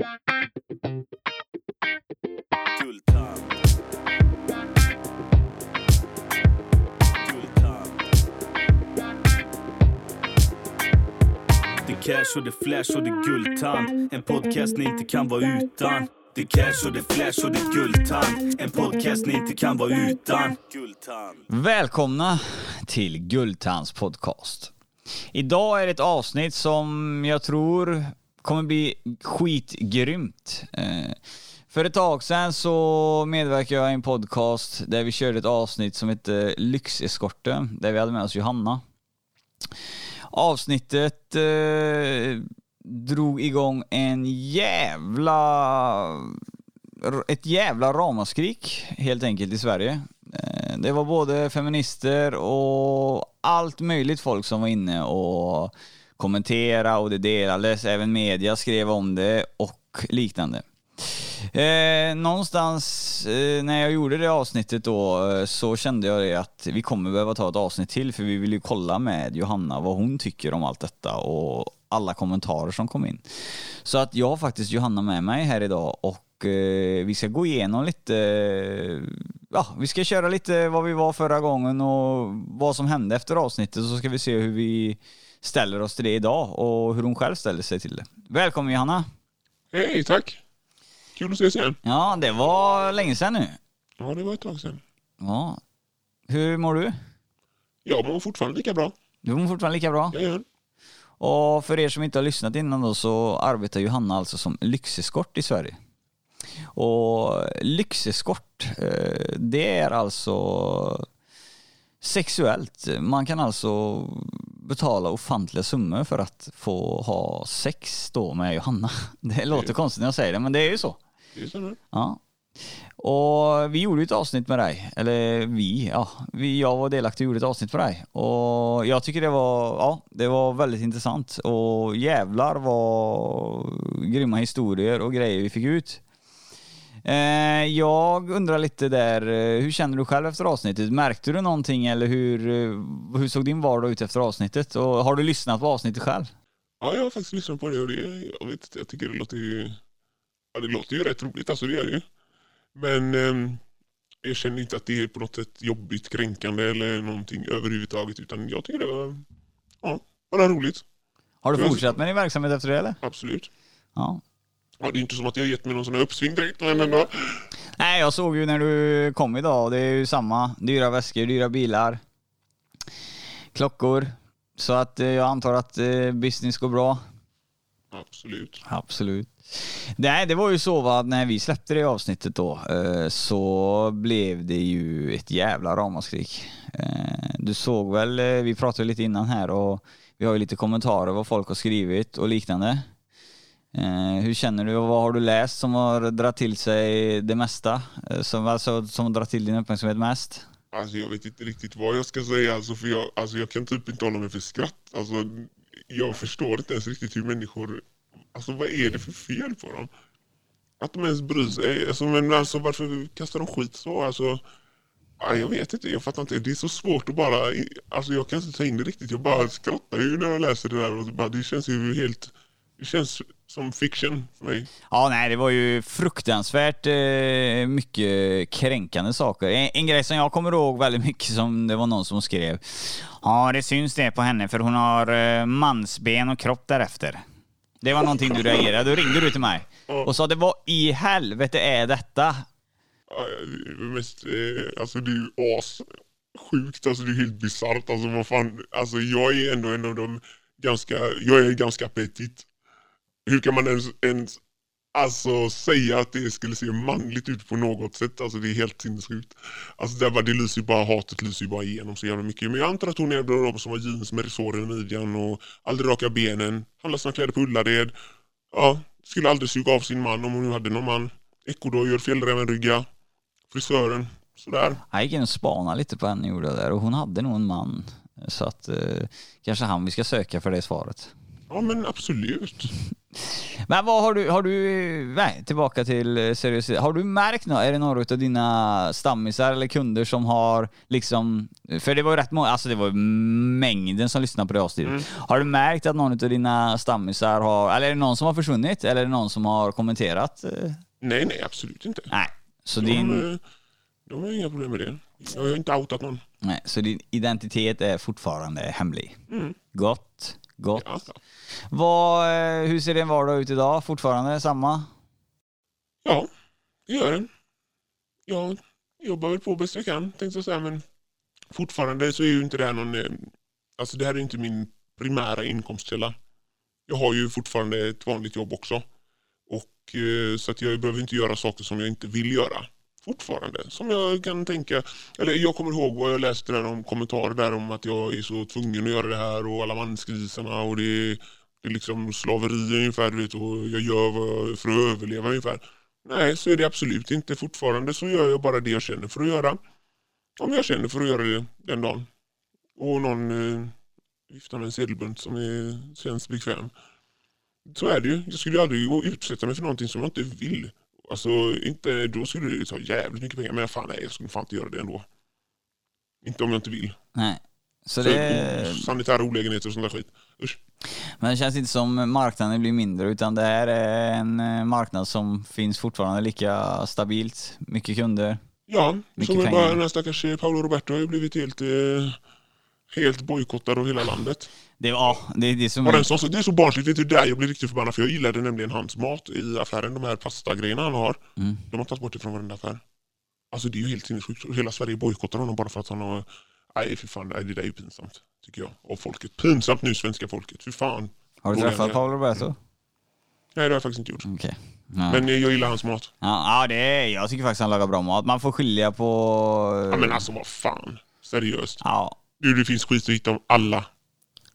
cash och det flash och det guldtand. En podcast ni inte kan vara utan. Det cash och det flash och det guldtand. En podcast ni inte kan vara utan. Välkomna till Guldtands podcast. Idag är det ett avsnitt som jag tror kommer bli skitgrymt. Eh, För ett tag sedan så medverkade jag i en podcast där vi körde ett avsnitt som hette Lyxeskorten, där vi hade med oss Johanna. Avsnittet eh, drog igång en jävla... Ett jävla ramaskrik helt enkelt i Sverige. Eh, Det var både feminister och allt möjligt folk som var inne och kommentera och det delades. Även media skrev om det och liknande. Eh, någonstans eh, när jag gjorde det avsnittet då eh, så kände jag det att vi kommer behöva ta ett avsnitt till för vi vill ju kolla med Johanna vad hon tycker om allt detta och alla kommentarer som kom in. Så att jag har faktiskt Johanna med mig här idag och eh, vi ska gå igenom lite, eh, ja vi ska köra lite vad vi var förra gången och vad som hände efter avsnittet så ska vi se hur vi ställer oss till det idag och hur hon själv ställer sig till det. Välkommen Johanna! Hej, tack. Kul att ses igen. Ja, det var länge sedan nu. Ja, det var ett tag sedan. Ja. Hur mår du? Jag mår fortfarande lika bra. Du mår fortfarande lika bra? Jag gör. Och för er som inte har lyssnat innan då så arbetar Johanna alltså som lyxeskort i Sverige. Och lyxeskort, eh, det är alltså sexuellt. Man kan alltså betala ofantliga summor för att få ha sex då med Johanna. Det låter konstigt när jag säger det, men det är ju så. Det är så nu. Ja. Och vi gjorde ett avsnitt med dig, eller vi, ja, vi, jag var delaktig och gjorde ett avsnitt med dig. Och jag tycker det var, ja, det var väldigt intressant och jävlar vad grymma historier och grejer vi fick ut. Eh, jag undrar lite där, eh, hur känner du själv efter avsnittet? Märkte du någonting eller hur, eh, hur såg din vardag ut efter avsnittet? Och har du lyssnat på avsnittet själv? Ja, jag har faktiskt lyssnat på det och det, jag vet inte, jag tycker det låter ju, ja, det låter ju rätt roligt, alltså det gör det ju. Men ehm, jag känner inte att det är på något sätt jobbigt, kränkande eller någonting överhuvudtaget, utan jag tycker det var, ja, bara roligt. Har du fortsatt med din verksamhet efter det eller? Absolut. Ja. Ja, det är inte som att jag gett mig någon sån här uppsving direkt, men ändå. Nej, jag såg ju när du kom idag, det är ju samma. Dyra väskor, dyra bilar, klockor. Så att eh, jag antar att eh, business går bra. Absolut. Absolut. Nej, det var ju så att när vi släppte det avsnittet då eh, så blev det ju ett jävla ramaskrik. Du såg väl, vi pratade lite innan här och vi har ju lite kommentarer vad folk har skrivit och liknande. Eh, hur känner du och vad har du läst som har dragit till sig det mesta? Eh, som, alltså, som har dragit till din uppmärksamhet mest? Alltså jag vet inte riktigt vad jag ska säga, alltså, för jag, alltså, jag kan typ inte hålla mig för skratt. Alltså, jag förstår inte ens riktigt hur människor, alltså vad är det för fel på dem? Att de ens bryr sig, alltså, men alltså varför kastar de skit så? Alltså, jag vet inte, jag fattar inte. Det är så svårt att bara, alltså jag kan inte ta in det riktigt. Jag bara skrattar ju när jag läser det där och bara, det känns ju helt, det känns som fiction för mig. Ja, nej, det var ju fruktansvärt eh, mycket kränkande saker. En, en grej som jag kommer ihåg väldigt mycket som det var någon som skrev. Ja, det syns det på henne för hon har eh, mansben och kropp därefter. Det var någonting du reagerade. Då ringde du till mig och sa det vad i helvete är detta? Ja, det är mest, eh, alltså det är ju as sjukt, alltså det är helt bisarrt. Alltså vad fan, alltså jag är ändå en av de ganska, jag är ganska petit. Hur kan man ens, ens alltså säga att det skulle se manligt ut på något sätt? Alltså det är helt sinnessjukt. Alltså det, var det lyser ju bara, hatet lyser ju bara igenom så jävla mycket. Men jag antar att hon är en av de som har jeans med resårer i midjan och aldrig raka benen, handlar sina kläder på Ullared. Ja, skulle aldrig suga av sin man om hon nu hade någon man. Ekodojor, fjällrävenrygga, frisören, sådär. Jag gick in och spanade lite på henne gjorde jag där och hon hade nog en man. Så att eh, kanske han vi ska söka för det svaret. Ja men absolut. Men vad har du, har du, nej tillbaka till eh, seriositet. Har du märkt något, är det några av dina stammisar eller kunder som har liksom, för det var ju rätt många, alltså det var ju mängden som lyssnade på det avsnittet. Mm. Har du märkt att någon av dina stammisar har, eller är det någon som har försvunnit? Eller är det någon som har kommenterat? eh? Nej, nej, absolut inte. Nej. Så De, din, eh, de har inga problem med det. Jag har inte outat någon. nej, så din identitet är fortfarande hemlig? Mm. Gott, gott. Ja, Vad, eh, hur ser din vardag ut idag? Fortfarande samma? ja det gör den. Jag jobbar väl på bäst jag kan, tänkte jag säga, men fortfarande så är ju inte det här någon... eh, Alltså det här är inte min primära inkomstkälla. Jag har ju fortfarande ett vanligt jobb också. Och eh, Så att jag behöver inte göra saker som jag inte vill göra. Fortfarande. Som jag kan tänka... Eller jag kommer ihåg vad jag läste där om kommentarer där om att jag är så tvungen att göra det här och alla mansgrisarna och det är, det är liksom slaveri ungefär vet, och jag gör vad, för att överleva ungefär. Nej, så är det absolut inte. Fortfarande så gör jag bara det jag känner för att göra. Om jag känner för att göra det den dagen. Och någon eh, viftar med en sedelbunt som är, känns bekväm. Så är det ju. Jag skulle ju aldrig utsätta mig för någonting som jag inte vill. Alltså, inte, då skulle det ta jävligt mycket pengar. Men fan nej, jag skulle fan inte göra det ändå. Inte om jag inte vill. Nej. Så Så, det, Sanitära olägenheter och sånt där skit. Usch. men det känns inte som marknaden blir mindre utan det här är en eh, marknad som finns fortfarande lika stabilt. Mycket kunder. Ja, Mycket är pengar. bara den här stackars eh, Paolo Roberto har ju blivit helt, eh, helt bojkottad av hela landet. Det, ja, det är det som... Och den som, det är så barnsligt, vet du där jag blir riktigt förbannad för jag gillade nämligen hans mat i affären, de här pastagrejerna han har. Mm. De har tagit bort det från varenda affär. Alltså det är ju helt sinnessjukt. Och Hela Sverige bojkottar honom bara för att han har... Nej fy fan, det där är ju pinsamt. Tycker jag. Av folket. Pinsamt nu svenska folket. Fy fan. Har du träffat Paolo Roberto? Nej det har jag faktiskt inte gjort. Okej. Ja. Men jag gillar hans mat. Ja, ja, det är, jag tycker faktiskt han lagar bra mat. Man får skilja på... Ja men alltså vad fan. Seriöst. Ja. Du, det finns skit att hitta om alla.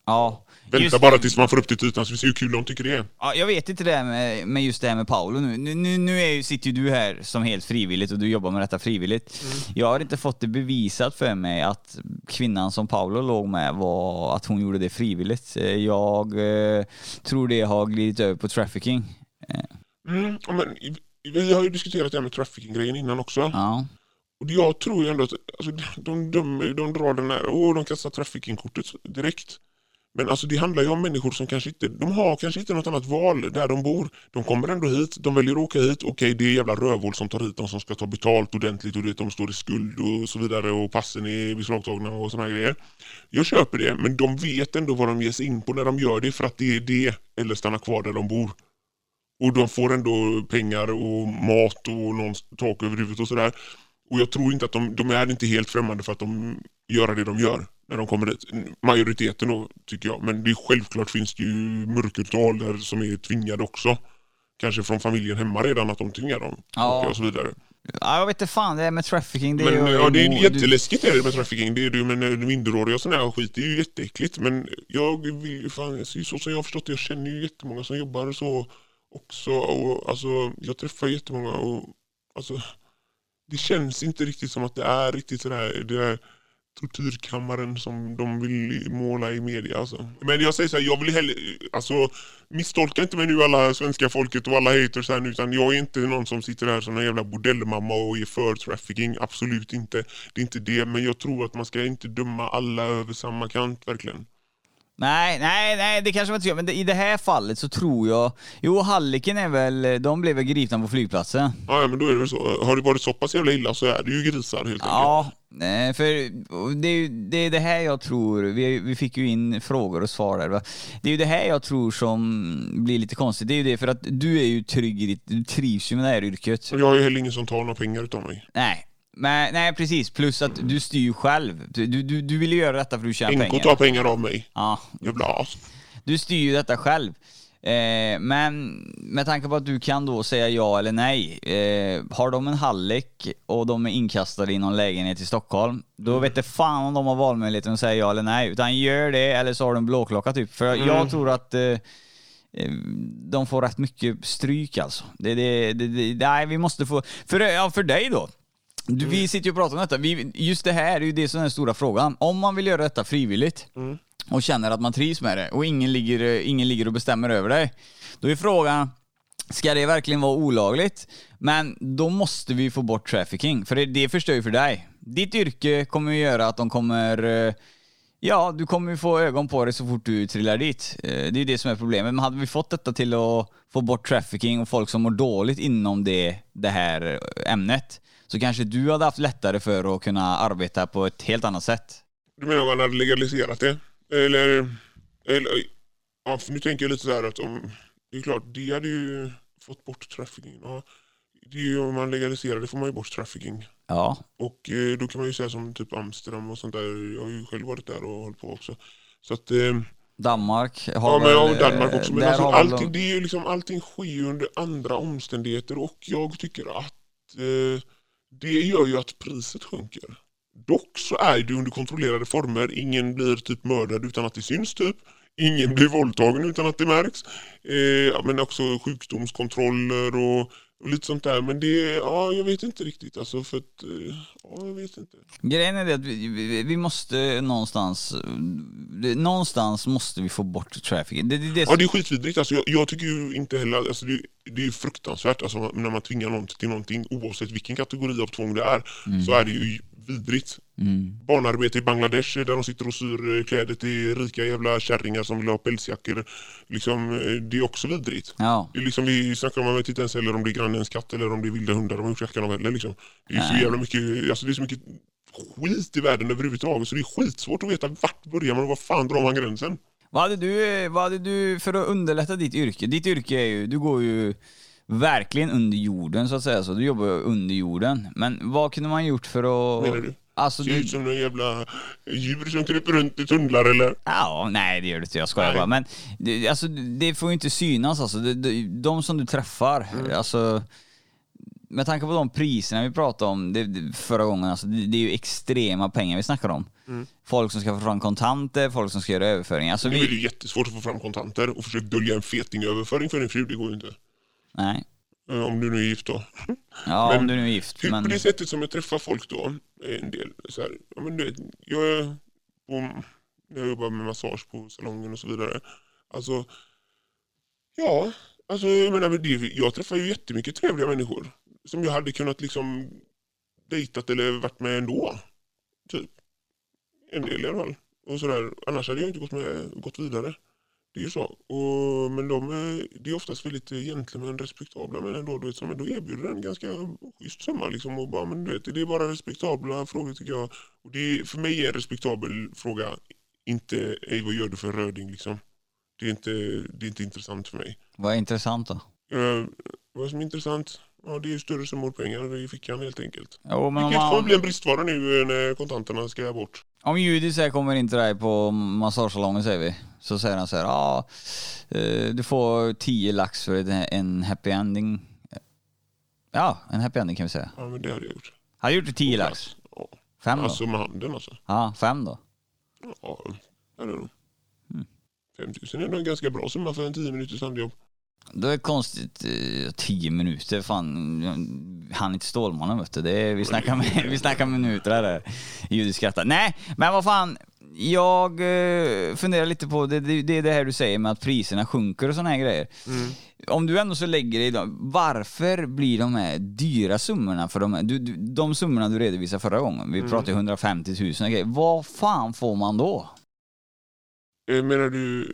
Ja. Vänta bara tills man får upp det till ytan så vi ser hur kul de tycker det är. Ja, jag vet inte det här med, med just det här med Paolo nu. Nu, nu, nu är sitter ju du här som helt frivilligt och du jobbar med detta frivilligt. Jag har inte fått det bevisat för mig att kvinnan som Paolo låg med var att hon gjorde det frivilligt. Eh, Jag eh, tror det har glidit över på trafficking. Mm, ja, men, vi har ju diskuterat det här med trafficking-grejen innan också. Ja. Och jag tror ju ändå att alltså, de, dömer, de drar den här, åh de kastar trafficking-kortet direkt. Men alltså det handlar ju om människor som kanske inte, de har kanske inte något annat val där de bor. De kommer ändå hit, de väljer att åka hit. Okej, det är jävla rövhål som tar hit dem som ska ta betalt ordentligt och det, de står i skuld och så vidare och passen är beslagtagna och sådana här grejer. Jag köper det, men de vet ändå vad de ger sig in på när de gör det för att det är det eller stanna kvar där de bor. Och de får ändå pengar och mat och någon tak över huvudet och sådär. Och jag tror inte att de, de är inte helt främmande för att de gör det de gör när de kommer dit. Majoriteten då, tycker jag. Men det är självklart finns det ju mörkertal där som är tvingade också. Kanske från familjen hemma redan att de tvingar dem. Ja. Och så vidare. ja, jag vet inte fan det här med trafficking. Det är Men ju- ja, det är du- jätteläskigt är det med trafficking. Det är ju, men eh, minderåriga och sån här skit det är ju jätteäckligt. Men jag vill ju fan, så som jag har förstått det, jag känner ju jättemånga som jobbar så också. Och, alltså, jag träffar jättemånga och alltså, det känns inte riktigt som att det är riktigt sådär, det där tortyrkammaren som de vill måla i media. Alltså. Men jag säger så här, jag vill hellre, alltså misstolka inte mig nu alla svenska folket och alla haters här nu utan jag är inte någon som sitter här som en jävla bordellmamma och är för trafficking. Absolut inte. Det är inte det. Men jag tror att man ska inte döma alla över samma kant verkligen. Nej, nej, nej, det kanske man inte gör. Men det, i det här fallet så tror jag... Jo, Halliken är väl... De blev väl gripna på flygplatsen. Ja, ja men då är det väl så. Har det varit så pass jävla illa så är det ju grisar helt enkelt. Ja, nej, för det är ju det, är det här jag tror, vi, vi fick ju in frågor och svar där. Va? Det är ju det här jag tror som blir lite konstigt. Det är ju det för att du är ju trygg i ditt, du trivs ju med det här yrket. Jag har ju heller ingen som tar några pengar utav mig. Nej, men, nej precis. Plus att du styr själv. Du, du, du vill göra detta för att du tjänar NK pengar. tar pengar av mig. Ja, Jävla as. du styr ju detta själv. Eh, men med tanke på att du kan då säga ja eller nej. Eh, har de en hallick och de är inkastade i någon lägenhet i Stockholm, då vet det fan om de har valmöjligheten att säga ja eller nej. Utan gör det eller så har du en blåklocka typ. För jag tror att eh, eh, de får rätt mycket stryk alltså. Det, det, det, det, nej, vi måste få... För, ja, för dig då? Du, Vi sitter ju och pratar om detta. Vi, just det här är ju det som är den stora frågan. Om man vill göra detta frivilligt och känner att man trivs med det och ingen ligger, ingen ligger och bestämmer över dig. Då är frågan, Ska det verkligen vara olagligt? Men då måste vi få bort trafficking, för det, det förstör ju för dig. Ditt yrke kommer ju göra att de kommer... eh, Ja, du kommer ju få ögon på det så fort du trillar dit. Eh, Det är ju det som är problemet. Men hade vi fått detta till att få bort trafficking och folk som mår dåligt inom det, det här ämnet, så kanske du hade haft lättare för att kunna arbeta på ett helt annat sätt. Du menar om man hade legaliserat det? Eller, eller ja, nu tänker jag lite så här att om, det är klart, det hade ju fått bort trafficking. Ja, det är ju, om man legaliserar det får man ju bort trafficking. Ja, Och eh, då kan man ju säga som typ Amsterdam och sånt där. Jag har ju själv varit där och hållit på också. Så att, eh, Danmark har ja men ja, Danmark också. Men alltså, allting, de- det är ju liksom, allting sker under andra omständigheter och jag tycker att eh, det gör ju att priset sjunker. Dock så är det under kontrollerade former. Ingen blir typ mördad utan att det syns typ. Ingen blir våldtagen utan att det märks. Eh, men också sjukdomskontroller och, och lite sånt där. Men det, ja jag vet inte riktigt alltså för att, eh, ja jag vet inte. Grejen är det att vi, vi, måste någonstans, någonstans måste vi få bort trafficking. Det, det, det, Ja det är skitvidrigt. Alltså, jag, jag tycker ju inte heller, alltså, det, det är fruktansvärt alltså, när man tvingar någon till någonting oavsett vilken kategori av tvång det är. Så är det ju vidrigt. mm. Barnarbete i Bangladesh där de sitter och syr eh, kläder till rika jävla kärringar som vill ha pälsjackor. Liksom, eh, det är också vidrigt. Ja. Det är liksom, vi snackar om, jag vet inte ens heller om det är grannens katt eller om det är vilda hundar de har gjort jackan av heller. Liksom. Det är så jävla mycket, alltså det är så mycket skit i världen överhuvudtaget så det är skitsvårt att veta vart börjar man och var fan drar man gränsen. Vad hade, du, vad hade du för att underlätta ditt yrke? Ditt yrke är ju, du går ju verkligen under jorden så att säga, så du jobbar under jorden. Men vad kunde man gjort för att... Menar du? Alltså, Ser du, ut som några jävla djur som kryper runt i tunnlar eller? Ja, nej det gör det inte, jag skojar Nej. bara. Men det, alltså, det får ju inte synas alltså. De, de, de som du träffar, Mm. alltså med tanke på de priserna vi pratade om det, det, förra gången, alltså, det, det är ju extrema pengar vi snackar om. Folk som ska få fram kontanter, folk som ska göra överföringar. Alltså, är det vi, ju jättesvårt att få fram kontanter och försöka dölja en fetingöverföring för din fru, det går ju inte. Nej. Eh, Om du nu är gift då. Ja, Men om du nu är gift. Hur, Men, På det sättet som jag träffar folk då, är en del så här, ja men du vet, jag, är på, jag jobbar med massage på salongen och så vidare. Alltså, ja, alltså jag menar, det, jag träffar ju jättemycket trevliga människor som jag hade kunnat liksom dejtat eller varit med ändå. Typ. En del i alla fall. Och sådär. Annars hade jag inte gått, med, gått vidare. Det är ju så. Och, men de är, det är oftast väldigt gentlemän, respektabla men ändå, du vet, som ändå erbjuder en ganska schysst summa. Liksom, och bara, men du vet, det är bara respektabla frågor tycker jag. Och det är, för mig är en respektabel fråga inte Ej, vad gör du för röding liksom. Det är inte, det är inte intressant för mig. vad är intressant då? Eh, vad som är intressant? Ja, det är ju större summor pengar i fickan helt enkelt. Jo, men Vilket man, bli en bristvara nu eh, när kontanterna ska bort. om Judis här kommer in till dig på massagesalongen säger vi, så säger han så här, ja, eh, du får 10 lax för en happy ending. Ja, en happy ending kan vi säga. Ja, men det hade jag gjort. Har du gjort det 10 lax? Ja. Fem då? Alltså med handen alltså. Ja, fem då? Ja, det är det nog. Mm. 5000 är nog en ganska bra summa för en 10 minuters handjobb. Då är det konstigt, eh, 10 minuter, fan, han inte Stålmannen vet du. Det är, vi, snackar med, vi snackar minuter där. Judit skrattar. Nej, men vad fan. Jag eh, funderar lite på, det, det, det är det här du säger med att priserna sjunker och såna här grejer. Om du ändå så lägger dig då, varför blir de här dyra summorna för de, här, du, du, de summorna du redovisade förra gången, vi pratade 150 000 och grejer. Vad fan får man då? Eh, Menar du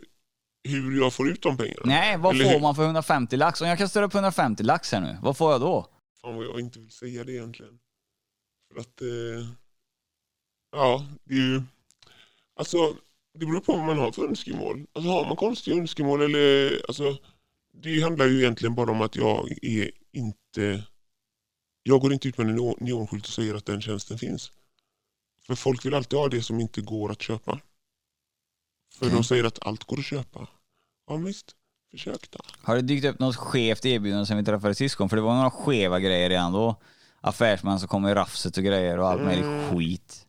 hur jag får ut de pengarna? Nej, vad Eller får hur- man för 150 lax? Om jag kan ställa upp 150 lax här nu, vad får jag då? Fan vad jag inte vill säga det egentligen. För att, eh, ja, det är ju, alltså det beror på vad man har för önskemål. Alltså har man konstiga önskemål eller, alltså det handlar ju egentligen bara om att jag är inte, jag går inte ut med en neon- neonskylt och säger att den tjänsten finns. För folk vill alltid ha det som inte går att köpa. För Okej. de säger att allt går att köpa. Ja visst, försök då. Har det dykt upp något skevt erbjudande sen vi träffades sist gång? För det var några skeva grejer redan då. Affärsmän som kom i rafset och grejer och allt möjligt Mm. skit.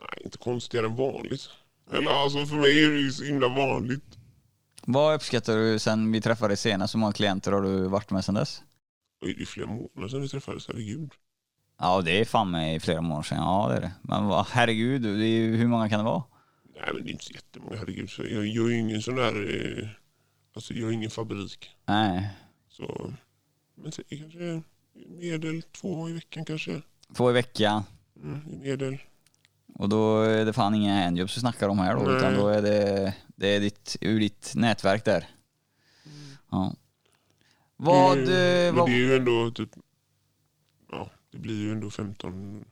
Nej, inte konstigare än vanligt. Eller alltså för mig är det ju så himla vanligt. Vad uppskattar du sen vi träffades senast? Hur många klienter har du varit med sen dess? Det är flera månader sedan vi träffades, herregud. Ja, det är fan mig flera månader sedan. Ja, det är det. Men vad, herregud, det är ju, hur många kan det vara? Nej men det är inte så jättemånga, herregud. Så jag gör ju ingen sån där... Eh, Alltså jag är ingen fabrik. Nej. Så, men sen kanske medel två i veckan kanske. Två i veckan. Mm, i medel. Och då är det fan inga handjobs vi snackar om här då, Nej. utan då är det, det är ditt, ur ditt nätverk där. Ja. Vad, Mm. det, eh, men vad det är ju ändå typ, det blir ju ändå 15.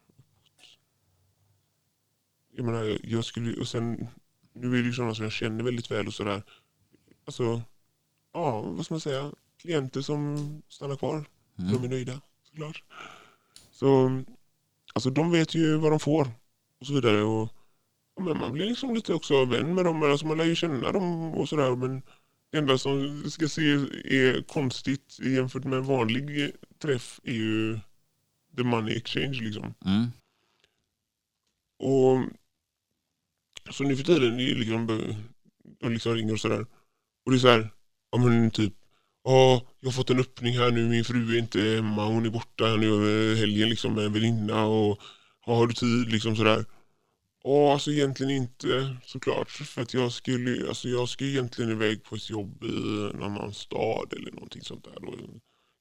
Jag menar jag skulle och sen, nu är det ju sådana som jag känner väldigt väl och sådär. Alltså, ja vad ska man säga, klienter som stannar kvar. Mm. De är nöjda såklart. Så alltså de vet ju vad de får och så vidare. Och, men man blir liksom lite också vän med dem. Alltså man lär ju känna dem och sådär. Men det enda som ska se är konstigt jämfört med en vanlig träff är ju the money exchange liksom. Mm. Och så nu för tiden är det liksom, och liksom ringer och sådär. Och det är så här, ja men typ, ja jag har fått en öppning här nu, min fru är inte hemma, hon är borta här nu över helgen liksom med en väninna och ja, har du tid liksom sådär. Ja alltså egentligen inte såklart för att jag skulle, alltså jag ska egentligen iväg på ett jobb i en annan stad eller någonting sånt där. Då.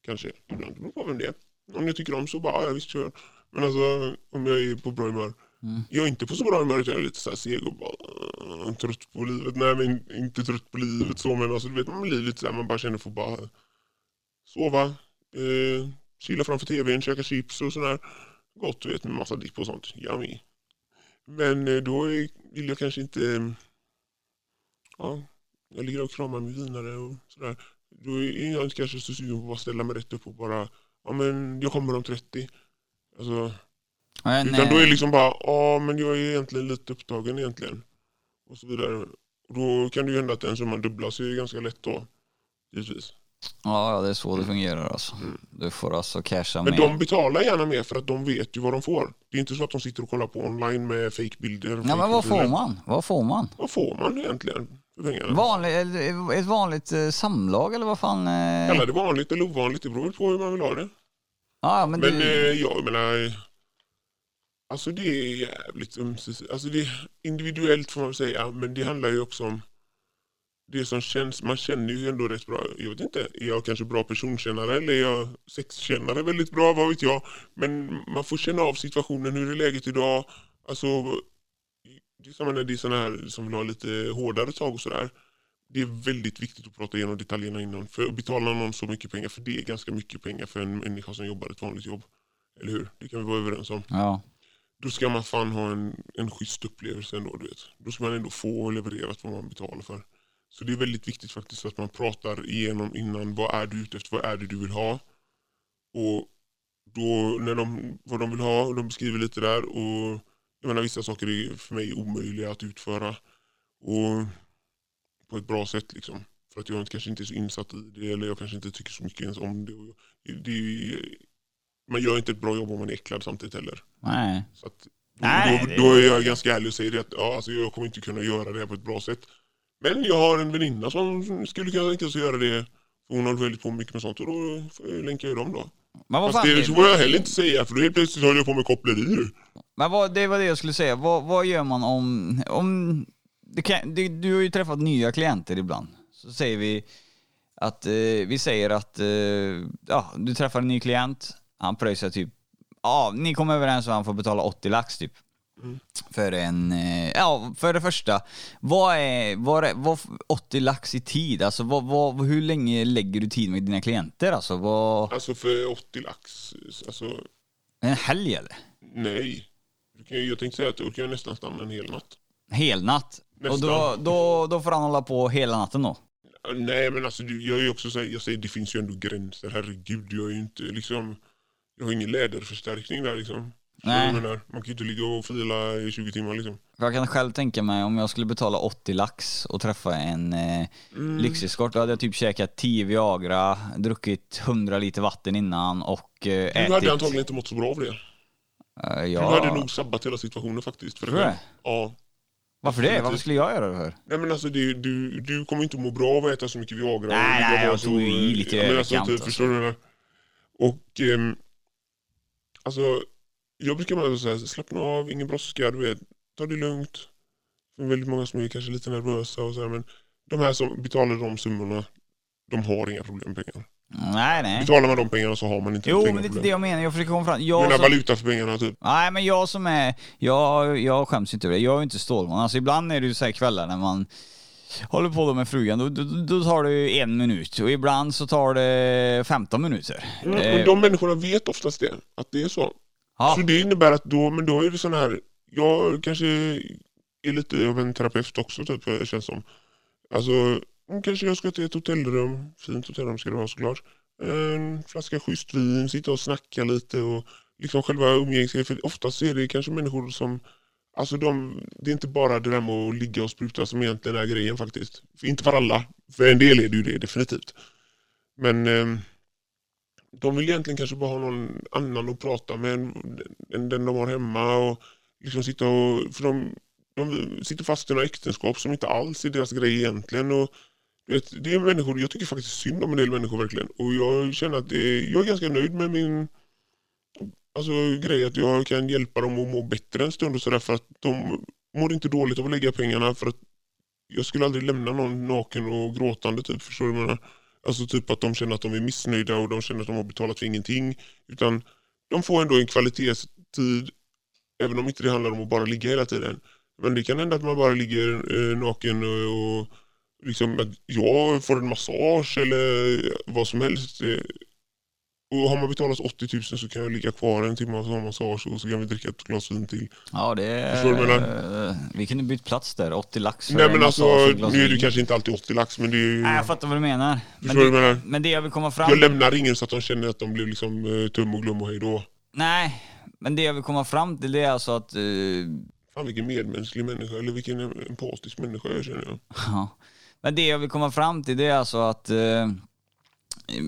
Kanske, ibland beror på vem det är. Om jag tycker om så bara, ja visst kör. Men alltså om jag är på bra humör Mm. jag är inte på så bra humör utan jag är lite så här seg och bara uh, trött på livet. Nej men inte trött på livet så men alltså du vet man blir lite så här, man bara känner för att bara sova, eh, chilla framför tvn, käka chips och sådär. Gott du vet med massa dipp och sånt. Yummy. Men eh, då är, vill jag kanske inte, eh, ja, jag ligger och kramar med vinare och sådär. Då är jag inte kanske så sugen på att bara ställa mig rätt upp och bara, ja men jag kommer om 30. Alltså, Men, utan då är det liksom bara, ja men jag är egentligen lite upptagen egentligen. Och så vidare. Då kan det ju hända att den summan dubblas ju ganska lätt då. Givetvis. Ja, det är så det fungerar alltså. Du får alltså casha Men med. de betalar gärna mer för att de vet ju vad de får. Det är inte så att de sitter och kollar på online med fejkbilder. Ja, men vad får man? Vad får man? Vad får man egentligen? Vanlig, ett vanligt eh, samlag eller vad fan? Eh? Kalla det vanligt eller ovanligt, det beror på hur man vill ha det. Ja, men, Men du, eh, jag menar, alltså det är jävligt. Alltså det är individuellt får man säga, men det handlar ju också om det som känns, man känner ju ändå rätt bra. Jag vet inte, är jag kanske bra personkännare eller är jag sexkännare väldigt bra, vad vet jag. Men man får känna av situationen, hur är läget idag? Alltså, det är samma när det är sådana här som vill ha lite hårdare tag och sådär. Det är väldigt viktigt att prata igenom detaljerna innan. För att betala någon så mycket pengar, för det är ganska mycket pengar för en människa som jobbar ett vanligt jobb. Eller hur? Det kan vi vara överens om. ja. Då ska man fan ha en, en schysst upplevelse ändå, du vet. Då ska man ändå få levererat vad man betalar för. Så det är väldigt viktigt faktiskt att man pratar igenom innan. Vad är du ute efter? Vad är det du vill ha? Och då när de, vad de vill ha, och de beskriver lite där. Och jag menar vissa saker är för mig omöjliga att utföra. Och på ett bra sätt liksom. För att jag kanske inte är så insatt i det eller jag kanske inte tycker så mycket ens om det. Det är, man gör inte ett bra jobb om man är äcklad samtidigt heller. Nej. Så att, Nej, då, då är jag ganska ärlig och säger att ja, alltså, jag kommer inte kunna göra det här på ett bra sätt. Men jag har en väninna som skulle kunna tänka sig att göra det. Hon håller väldigt på mycket med sånt och då får jag ju dem då. Men vad Fast fan, det får jag heller inte säga för då helt plötsligt håller jag på med koppleri men vad, det var det jag skulle säga. Vad, vad gör man om... om det kan, det, du har ju träffat nya klienter ibland. Så säger vi att eh, vi säger att eh, ja, du träffar en ny klient, han pröjsar typ, ja, ni kommer överens om att han får betala 80 lax typ. Mm. För en, eh, ja för det första, vad är, vad är vad, 80 lax i tid? Alltså vad, vad, hur länge lägger du tid med dina klienter? Alltså vad, Alltså för 80 lax, alltså en helg eller? nej. Du kan, ju- jag tänkte säga att då kan nästan stanna en hel natt. Helnatt? Och Nästan. då, då, då får han hålla på hela natten då? Nej men alltså du- jag är också så här, jag säger det finns ju ändå gränser, herregud. Jag är ju inte liksom, jag har ingen läderförstärkning där liksom. Du Nej. menar? Man kan ju inte ligga och fila i 20 timmar liksom. Jag kan själv tänka mig om jag skulle betala 80 lax och träffa en eh, Mm. lyxeskort, då hade jag typ käkat 10 Viagra, druckit 100 liter vatten innan och eh, ätit... Du hade antagligen inte mått så bra av det. Du ja. hade nog sabbat hela situationen faktiskt. För Tror du själv. Ja. Varför det? Varför skulle jag göra det för? Nej men alltså det, du, du kommer inte må bra av att äta så mycket Viagra. Nej, nej, jag tog i lite ja, men alltså, typ, alltså. Förstår du? Och ehm, alltså jag brukar bara säga slappna av, ingen brådska, du vet. Ta det lugnt. Det är väldigt många som är kanske lite nervösa och så här, men de här som betalar de summorna, de har inga problem med pengar. Nej, nej. Betalar man de pengarna så har man inte Jo, men det är det jag menar. Jag försöker komma fram... Jag menar som... pengarna typ? Nej, men jag som är... Jag, jag skäms inte över det. Jag är ju inte Stålman. Alltså ibland är det ju så här kvällar när man håller på med frugan, då, då, då tar det en minut och ibland så tar det 15 minuter. Mm, Eh, men de människorna vet oftast det, att det är så. ja. Så det innebär att då, men då är det sån här, jag kanske är lite av en terapeut också typ, känns som. Alltså, Mm, kanske jag ska till ett hotellrum, fint hotellrum ska det vara såklart. En flaska schysst vin, sitta och snacka lite och liksom själva umgängesgrejen. För oftast är det kanske människor som, alltså de, det är inte bara det där med att ligga och spruta som egentligen är grejen faktiskt. För inte för alla, för en del är det ju det definitivt. Men ehm, de vill egentligen kanske bara ha någon annan att prata med än, den de har hemma. Och liksom sitta och, för de, de sitter fast i några äktenskap som inte alls är deras grej egentligen. Och, det är människor, jag tycker faktiskt synd om en del människor verkligen. Och jag känner att det jag är ganska nöjd med min alltså, grej att jag kan hjälpa dem att må bättre en stund och sådär för att de mår inte dåligt av att lägga pengarna för att jag skulle aldrig lämna någon naken och gråtande typ, förstår du vad jag menar? Alltså typ att de känner att de är missnöjda och de känner att de har betalat för ingenting. Utan de får ändå en kvalitetstid, även om inte det handlar om att bara ligga hela tiden. Men det kan hända att man bara ligger eh, naken och, och liksom att jag får en massage eller vad som helst. Eh, och har man betalat 80 000 så kan jag ligga kvar en timme och ha massage och så kan vi dricka ett glas vin till. Ja, det är... Eh, Vi kunde bytt plats där, 80 lax för Nej en men alltså, nu är det kanske inte alltid 80 lax men det är ju... Nej, jag fattar vad du menar. Men Förstår du det, menar? men det jag vill komma fram Jag lämnar ingen så att de känner att de blir liksom eh, tum och glöm och hej då. Nej, men det jag vill komma fram till det är alltså att... eh, Fan vilken medmänsklig människa, eller vilken empatisk människa jag känner jag. Ja. Men det jag vill komma fram till det är alltså att eh,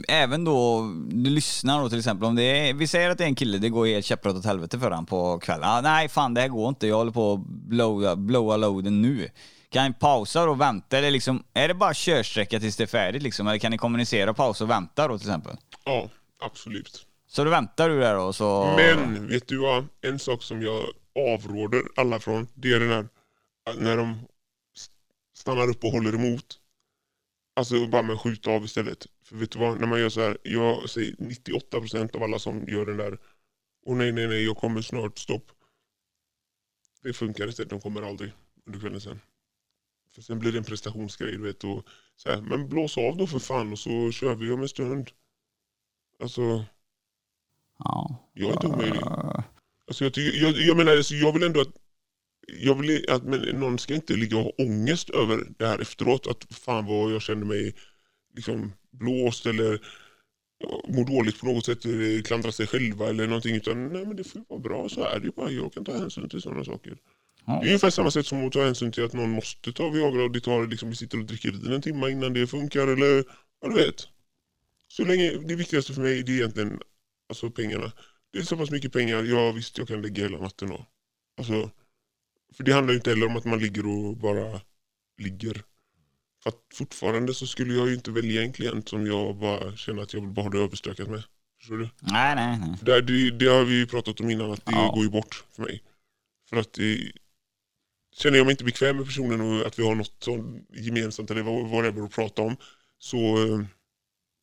även då du lyssnar då till exempel om det är, vi säger att det är en kille, det går helt käpprätt åt helvete för han på kvällen. Ah, nej fan det här går inte, jag håller på att blowa, blowa loaden nu. Kan ni pausa och vänta eller liksom, är det bara körsträcka tills det är färdigt liksom? Eller kan ni kommunicera, pausa och vänta då till exempel? Ja, absolut. Så då väntar du där då så... Men vet du vad? En sak som jag avråder alla från, det är den här när de stannar upp och håller emot. Alltså bara med att skjuta av istället. För vet du vad, när man gör så här, jag säger 98% av alla som gör den där, och nej nej nej jag kommer snart, stopp. Det funkar inte, de kommer aldrig under kvällen sen. För sen blir det en prestationsgrej du vet. Och så här, men blås av då för fan och så kör vi om en stund. Alltså, Ja. jag är inte omöjlig. Alltså jag, tycker, jag, jag menar, alltså jag vill ändå att, jag vill att men någon ska inte ligga och ha ångest över det här efteråt. Att fan vad jag känner mig liksom blåst eller ja, mår dåligt på något sätt, eller klandra sig själva eller någonting. Utan nej men det får ju vara bra, så är det ju bara. Jag kan ta hänsyn till sådana saker. Ja. Det är ungefär samma sätt som att ta hänsyn till att någon måste ta Viagra och det tar liksom, vi sitter och dricker vin en timme innan det funkar eller ja du vet. Så länge, det viktigaste för mig det är egentligen alltså pengarna. Det är så pass mycket pengar, ja visst jag kan lägga hela natten då. Alltså, för det handlar ju inte heller om att man ligger och bara ligger. För att fortfarande så skulle jag ju inte välja en klient som jag bara känner att jag vill bara ha det överstökat med. Förstår du? Nej, nej, nej. Det, det, det har vi ju pratat om innan, att det Ja. går ju bort för mig. För att det, känner jag mig inte bekväm med personen och att vi har något gemensamt eller vad vad det är att prata om, så eh,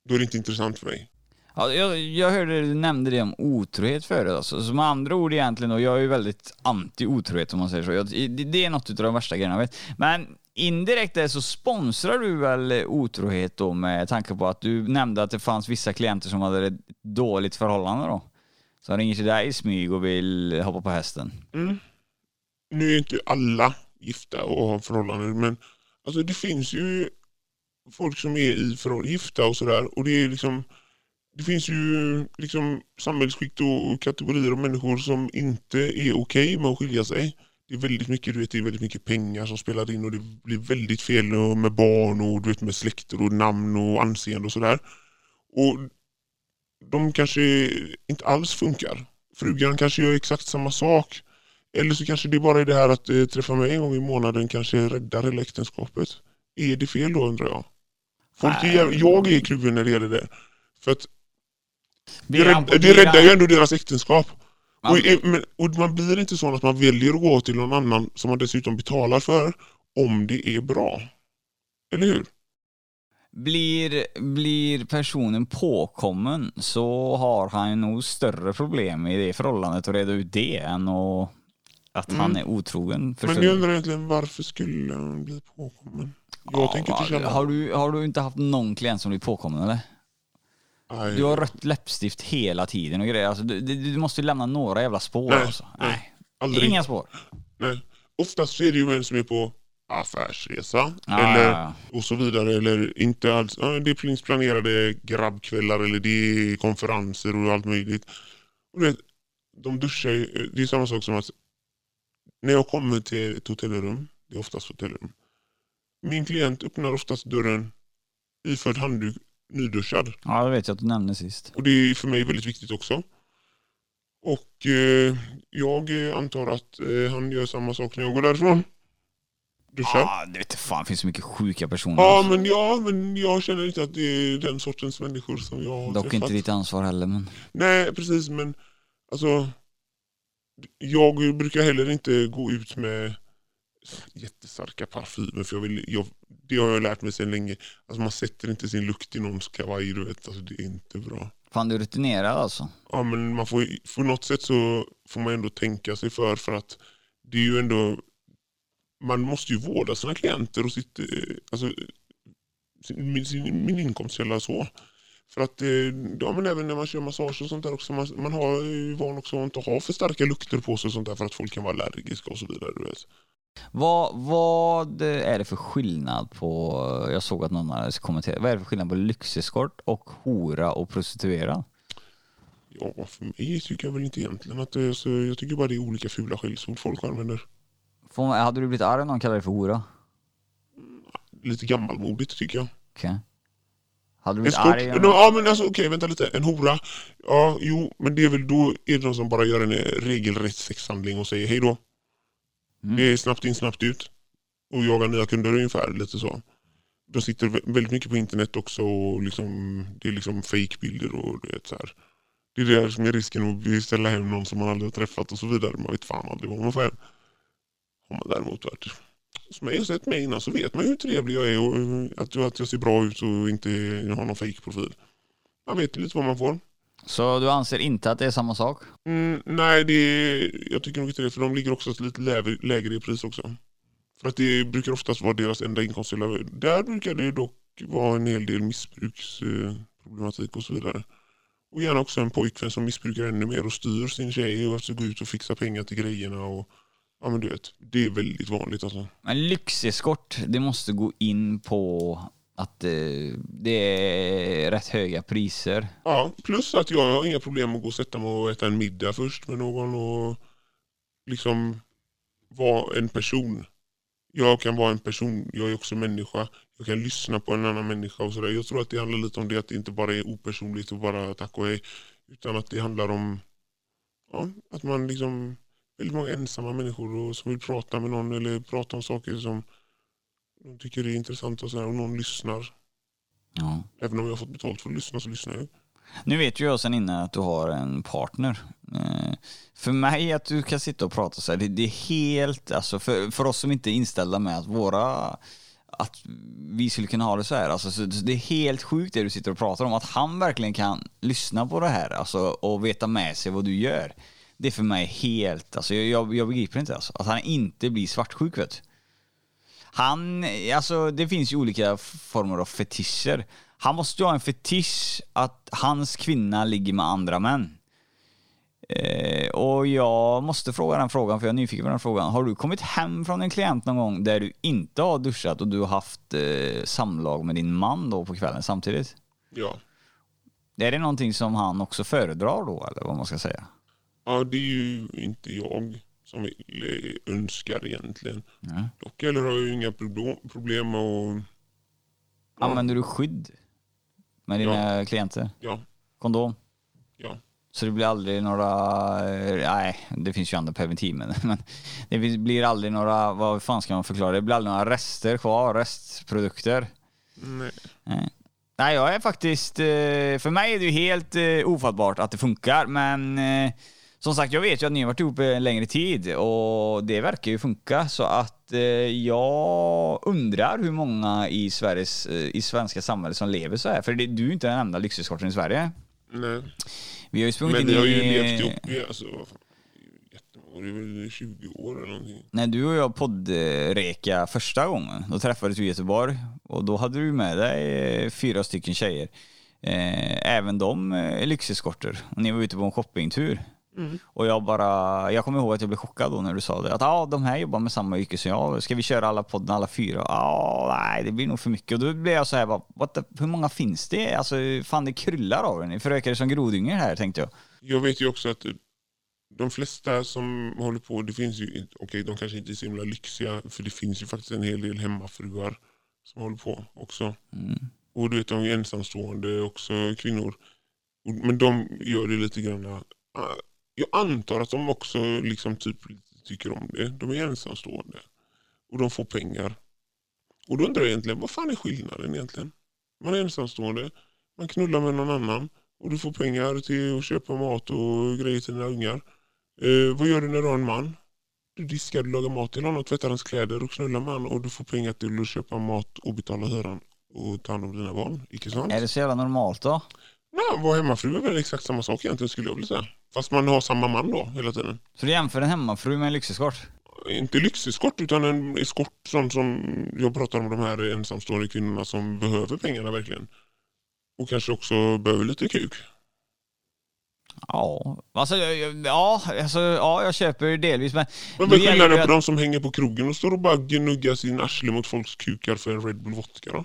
då är det inte intressant för mig. Ja, jag, jag hörde du nämnde det om otrohet förut. Alltså. Så med andra ord egentligen, och jag är ju väldigt anti otrohet om man säger så. Jag, det, det är något av de värsta grejerna jag vet. Men indirekt där så sponsrar du väl otrohet då med tanke på att du nämnde att det fanns vissa klienter som hade ett dåligt förhållande då. Som ringer till dig i smyg och vill hoppa på hästen. Mm. Nu är inte alla gifta och har förhållanden, men alltså det finns ju folk som är i förhållanden, gifta och sådär. Och det är liksom det finns ju liksom samhällsskikt och kategorier av människor som inte är okej med att skilja sig. Det är väldigt mycket, du vet, det är väldigt mycket pengar som spelar in och det blir väldigt fel med barn och du vet, med släkter och namn och anseende och sådär. Och de kanske inte alls funkar. Frugan kanske gör exakt samma sak. Eller så kanske det bara är det här att eh, träffa mig en gång i månaden kanske räddar hela äktenskapet. Är det fel då undrar jag? Folk är, jag är kluven när det gäller det. För att det, rädd, det räddar ju ändå deras äktenskap. Ja. Och, och man blir inte så att man väljer att gå till någon annan som man dessutom betalar för om det är bra. Eller hur? Blir, blir personen påkommen så har han nog större problem i det förhållandet att reda ut det än att, att han är otrogen. Förstår Men jag undrar egentligen varför skulle han bli påkommen? Jag Ja, tänker inte känna... har, du, har du inte haft någon klient som blir påkommen eller? Nej. Du har rött läppstift hela tiden och grejer. Alltså, du, du, måste ju lämna några jävla spår Nej, alltså. nej. Nej. Aldrig. Inga spår. Nej. Oftast är det ju en som är på affärsresa Ja, eller, ja, och så vidare. Eller inte alls. Ja, det finns planerade grabbkvällar eller det är konferenser och allt möjligt. Och du vet, de duschar ju. Det är samma sak som att när jag kommer till ett hotellrum, det är oftast hotellrum. Min klient öppnar oftast dörren iförd handduk, nyduschad. ja, det vet jag att du nämnde sist. Och det är för mig väldigt viktigt också. Och eh, jag eh, antar att eh, han gör samma sak när jag går därifrån. Duschar. Ja, det vet fan, det finns så mycket sjuka personer. Ja, alltså. men, ja, men jag känner inte att det är den sortens människor som jag har Dock träffat. inte ditt ansvar heller men... Nej, precis, men alltså jag brukar heller inte gå ut med jättestarka parfymer för jag vill, jag, det har jag lärt mig sedan länge. Alltså man sätter inte sin lukt i någons kavaj, du vet. Alltså det är inte bra. Fan du är rutinerad alltså. Ja, men man får, på något sätt så får man ändå tänka sig för för att det är ju ändå man måste ju vårda sina klienter och sitt, eh, alltså, sin, min, sin, min inkomstkälla så. För att, eh, ja, men även när man kör massage och sånt där också, man, man har ju van också att inte ha för starka lukter på sig och sånt där för att folk kan vara allergiska och så vidare. Du vet. Vad, vad är det för skillnad på, jag såg att någon hade kommenterat, vad är det för skillnad på lyxeskort och hora och prostituerad? Ja, för mig tycker jag väl inte egentligen att det är så, jag tycker bara det är olika fula skällsord folk använder. Får man, hade du blivit arg om någon kallade dig för hora? Lite gammalmodigt tycker jag. Okej. Hade du blivit skort, arg? om- no, ja men alltså okej vänta lite, en hora. Ja jo men det är väl då är det någon som bara gör en regelrätt sexhandling och säger hej då. Mm. Det är snabbt in snabbt ut. Och jagar nya kunder ungefär lite så. De sitter väldigt mycket på internet också och liksom, det är liksom fake-bilder och du vet så här. Det är det som är risken att beställa hem någon som man aldrig har träffat och så vidare. Man vet fan aldrig vad man får hem. Har man däremot varit som jag har sett mig innan så vet man ju hur trevlig jag är och att, att jag ser bra ut och inte har någon fake-profil. Man vet lite vad man får. Så du anser inte att det är samma sak? Mm, nej, det är, jag tycker nog inte det. För de ligger också lite lägre, lägre i pris också. För att det brukar oftast vara deras enda inkomstkälla. Där brukar det dock vara en hel del missbruksproblematik och så vidare. Och gärna också en pojkvän som missbrukar ännu mer och styr sin tjej och alltså går ut och fixar pengar till grejerna. Och, ja men du vet, det är väldigt vanligt alltså. Men lyxeskort, det måste gå in på att eh, det är rätt höga priser. Ja, plus att jag har inga problem att gå och sätta mig och äta en middag först med någon och liksom vara en person. Jag kan vara en person, jag är också människa. Jag kan lyssna på en annan människa och sådär. Jag tror att det handlar lite om det att det inte bara är opersonligt och bara tack och hej. Utan att det handlar om ja, att man liksom, väldigt många ensamma människor och, som vill prata med någon eller prata om saker som de tycker är intressant och, sådär, och någon lyssnar. Ja. Även om jag har fått betalt för att lyssna så lyssnar jag. Nu vet ju jag sen innan att du har en partner. Eh, för mig att du kan sitta och prata så här, det, det är helt, alltså för, för oss som inte är inställda med att våra, att vi skulle kunna ha det så här, alltså så, så det är helt sjukt det du sitter och pratar om, att han verkligen kan lyssna på det här alltså, och veta med sig vad du gör. Det är för mig helt, alltså jag, jag, jag begriper inte alltså, att han inte blir svartsjuk vet du. Han, alltså det finns ju olika former av fetischer. Han måste ju ha en fetisch att hans kvinna ligger med andra män. Eh, och jag måste fråga den frågan, för jag är nyfiken på den frågan. Har du kommit hem från en klient någon gång där du inte har duschat och du har haft eh, samlag med din man då på kvällen samtidigt? Ja. Är det någonting som han också föredrar då, eller vad man ska säga? Ja, det är ju inte jag som eh, önskar egentligen. Ja. Dock eller har jag ju inga problem, med att... Ja. Använder du skydd med dina klienter? Ja, Kondom? ja. Så det blir aldrig några, eh, nej det finns ju andra preventivmedel men det blir aldrig några, vad fan ska man förklara, det blir aldrig några rester kvar, restprodukter. Nej. Nej. Nej jag är faktiskt, eh, för mig är det ju helt eh, ofattbart att det funkar men Som sagt, jag vet ju att ni har varit ihop en längre tid och det verkar ju funka. Så att eh, jag undrar hur många i, Sveriges, eh, i svenska samhället som lever så här. För det, du är ju inte den enda lyxeskorten i Sverige. Nej. Vi har ju sprungit Men vi har ju i... levt ihop i alltså, det är väl 20 år eller någonting. När du och jag poddreka första gången, då träffades vi i Göteborg och då hade du med dig eh, fyra stycken tjejer. Eh, även de eh, lyxeskorter. Och ni var ute på en shoppingtur. Och jag bara, jag kommer ihåg att jag blev chockad då när du sa det. Att ah, de här jobbar med samma yrke som jag. Ska vi köra alla podden alla fyra? Ah, nej, det blir nog för mycket. Och då blev jag så här, bara, What the, hur många finns det? Alltså, fan det kryllar av er. Ni förökar som grodyngel här, tänkte jag. Jag vet ju också att de flesta som håller på, det finns ju, okej de kanske inte är så himla lyxiga, för det finns ju faktiskt en hel del hemmafruar som håller på också. Mm. Och du vet, de är ensamstående också, kvinnor. Men de gör det lite grann, äh, jag antar att de också liksom typ tycker om det. De är ensamstående. Och de får pengar. Och då undrar jag egentligen, vad fan är skillnaden egentligen? Man är ensamstående, man knullar med någon annan och du får pengar till att köpa mat och grejer till dina ungar. Eh, vad gör du när du har en man? Du diskar, du lagar mat till honom, tvättar hans kläder och knullar med honom och du får pengar till att köpa mat och betala hyran och ta hand om dina barn. Icke sant? Är det så jävla normalt då? Nej, vara hemmafru är väl exakt samma sak egentligen skulle jag vilja säga. Fast man har samma man då hela tiden. Så du jämför en hemmafru med en lyxeskort? Inte lyxeskort utan en eskort sån som jag pratar om de här ensamstående kvinnorna som behöver pengarna verkligen. Och kanske också behöver lite kuk. Ja, alltså, ja, alltså, ja, jag köper delvis men... Men vad är skillnaden på att- de som hänger på krogen och står och bara gnuggar sin arsle mot folks kukar för en Red Bull vodka då?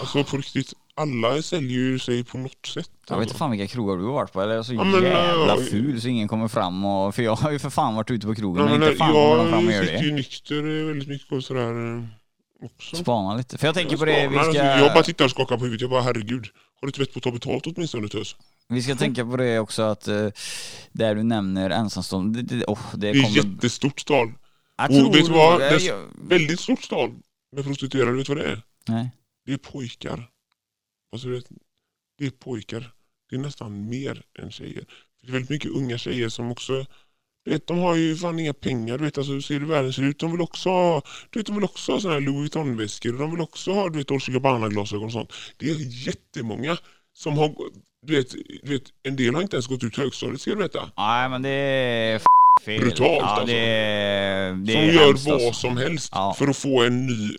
Alltså på riktigt, alla säljer ju sig på något sätt. Jag vet alltså. inte fan vilka krogar du har varit på, eller är jag så Ja, men, jävla äh, ful så ingen kommer fram och... För jag har ju för fan varit ute på krogen Ja, men, inte fan kommer de fram och jag gör sitter det. ju nykter väldigt mycket och sådär eh, också. Spana lite. För jag tänker Jag på det, vi spanar, ska... alltså, Jag bara tittar och skakar på huvudet. Jag bara herregud. Har du inte vett på att ta betalt åtminstone tös? Vi ska tänka på det också att eh, där du nämner ensamstående, det, det, oh, det Det är kommer... jättestort tal. Jag Och vet du vad? Det är jag- väldigt stort tal med prostituerade. Vet du vad det är? Nej. Det är pojkar. Alltså, du vet, det är pojkar. Det är nästan mer än tjejer. Det är väldigt mycket unga tjejer som också du vet, de har ju fan inga pengar. Du vet, alltså, hur ser hur världen ser ut? De vill också ha, du vet, de vill också ha såna här Louis Vuitton-väskor. De vill också ha du vet, Dolce Gabbana-glasögon och sånt. Det är jättemånga som har... Du vet, du vet, en del har inte ens gått ut högstadiet ska du veta. Nej men det är fel. Brutalt, ja, alltså. det det som gör vad alltså. som helst Ja. för att få en ny,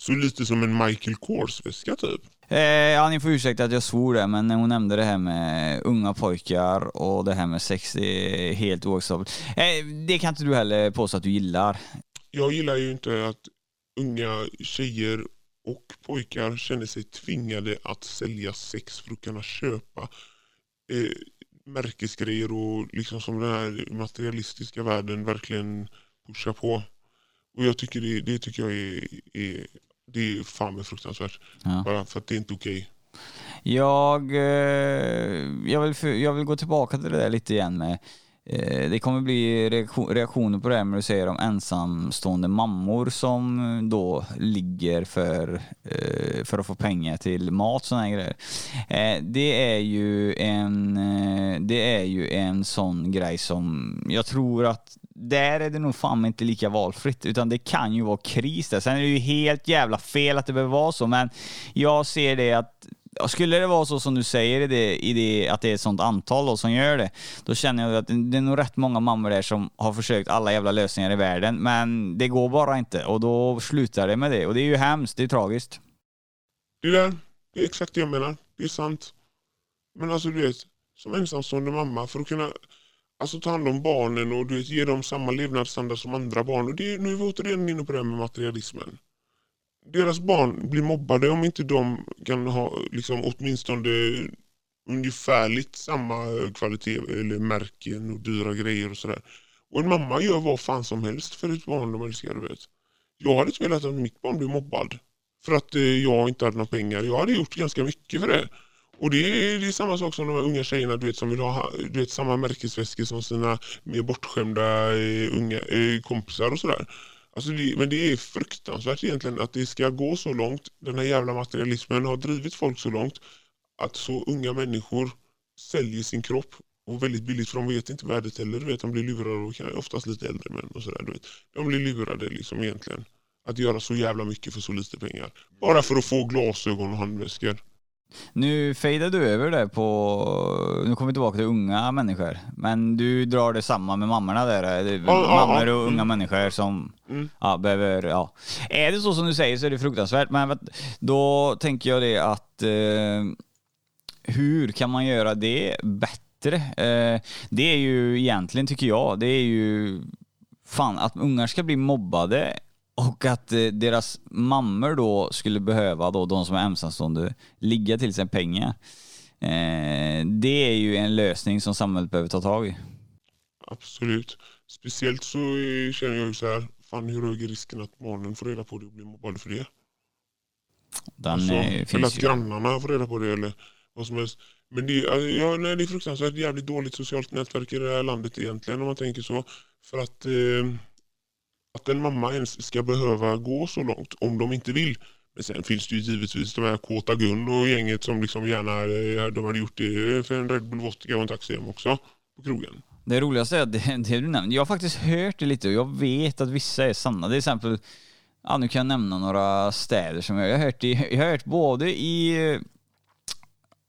så lite som en Michael Kors-väska typ. Eh, ja, ni får ursäkta att jag svor där, men hon nämnde det här med unga pojkar och det här med sex, det är helt oacceptabelt. Eh, det kan inte du heller påstå att du gillar. Jag gillar ju inte att unga tjejer och pojkar känner sig tvingade att sälja sex för att kunna köpa eh, märkesgrejer och liksom som den här materialistiska världen verkligen pushar på. Och jag tycker det, det tycker jag är, är, det är fan med fruktansvärt. Ja. Bara för att det är inte okej. Jag, eh, jag, vill, jag vill gå tillbaka till det där lite igen med Eh, det kommer bli reaktioner på det här med du säger om ensamstående mammor som då ligger för, eh, för att få pengar till mat och sådana grejer. Eh, det är ju en, det är ju en sån grej som jag tror att där är det nog fan inte lika valfritt, utan det kan ju vara kris där. Sen är det ju helt jävla fel att det behöver vara så, men jag ser det att skulle det vara så som du säger i det, i det, att det är ett sånt antal då som gör det, då känner jag att det är nog rätt många mammor där som har försökt alla jävla lösningar i världen, men det går bara inte och då slutar det med det. Och det är ju hemskt, det är tragiskt. Det där, det är exakt det jag menar. Det är sant. Men alltså du vet, som ensamstående mamma för att kunna alltså, ta hand om barnen och du vet, ge dem samma levnadsstandard som andra barn. Och det, nu är vi återigen inne på det här med materialismen. Deras barn blir mobbade om inte de kan ha liksom, åtminstone ungefärligt samma kvalitet eller märken och dyra grejer och sådär. Och en mamma gör vad fan som helst för ett barn de älskar. Du vet. Jag hade inte velat att mitt barn blev mobbad för att eh, jag inte hade några pengar. Jag hade gjort ganska mycket för det. Och det är, det är samma sak som de här unga tjejerna du vet, som vill ha du vet, samma märkesväskor som sina mer bortskämda eh, unga eh, kompisar och sådär. Alltså det, men det är fruktansvärt egentligen att det ska gå så långt. Den här jävla materialismen har drivit folk så långt att så unga människor säljer sin kropp Och väldigt billigt för de vet inte värdet heller. Du vet, de blir lurade och kan, oftast lite äldre män och sådär. De blir lurade liksom egentligen. Att göra så jävla mycket för så lite pengar. Bara för att få glasögon och handväskor. Nu fejdar du över det på, nu kommer vi tillbaka till unga människor, men du drar det samma med mammorna där, det är mammor och unga Mm. människor som Mm. ja, behöver, ja. Är det så som du säger så är det fruktansvärt, men då tänker jag det att eh, hur kan man göra det bättre? Eh, det är ju egentligen, tycker jag, det är ju fan att ungar ska bli mobbade och att eh, deras mammor då skulle behöva, då, de som är ensamstående, ligga till sig pengar. Eh, det är ju en lösning som samhället behöver ta tag i. Absolut. Speciellt så eh, känner jag ju så här, fan hur hög är risken att barnen får reda på det och blir mobbade för det? Den Alltså, eh, eller finns att ju. grannarna får reda på det eller vad som helst. Men det, ja, nej, det är fruktansvärt jävligt dåligt socialt nätverk i det här landet egentligen om man tänker så. För att, eh, att en mamma ens ska behöva gå så långt om de inte vill. Men sen finns det ju givetvis de här kåta Gun och gänget som liksom gärna eh, de hade gjort det för en Red Bull vodka och en taxi hem också på krogen. Det roligaste är att det, det du nämnde, jag har faktiskt hört det lite och jag vet att vissa är sanna. Till exempel, ja nu kan jag nämna några städer som jag, jag har hört i, jag har hört både i,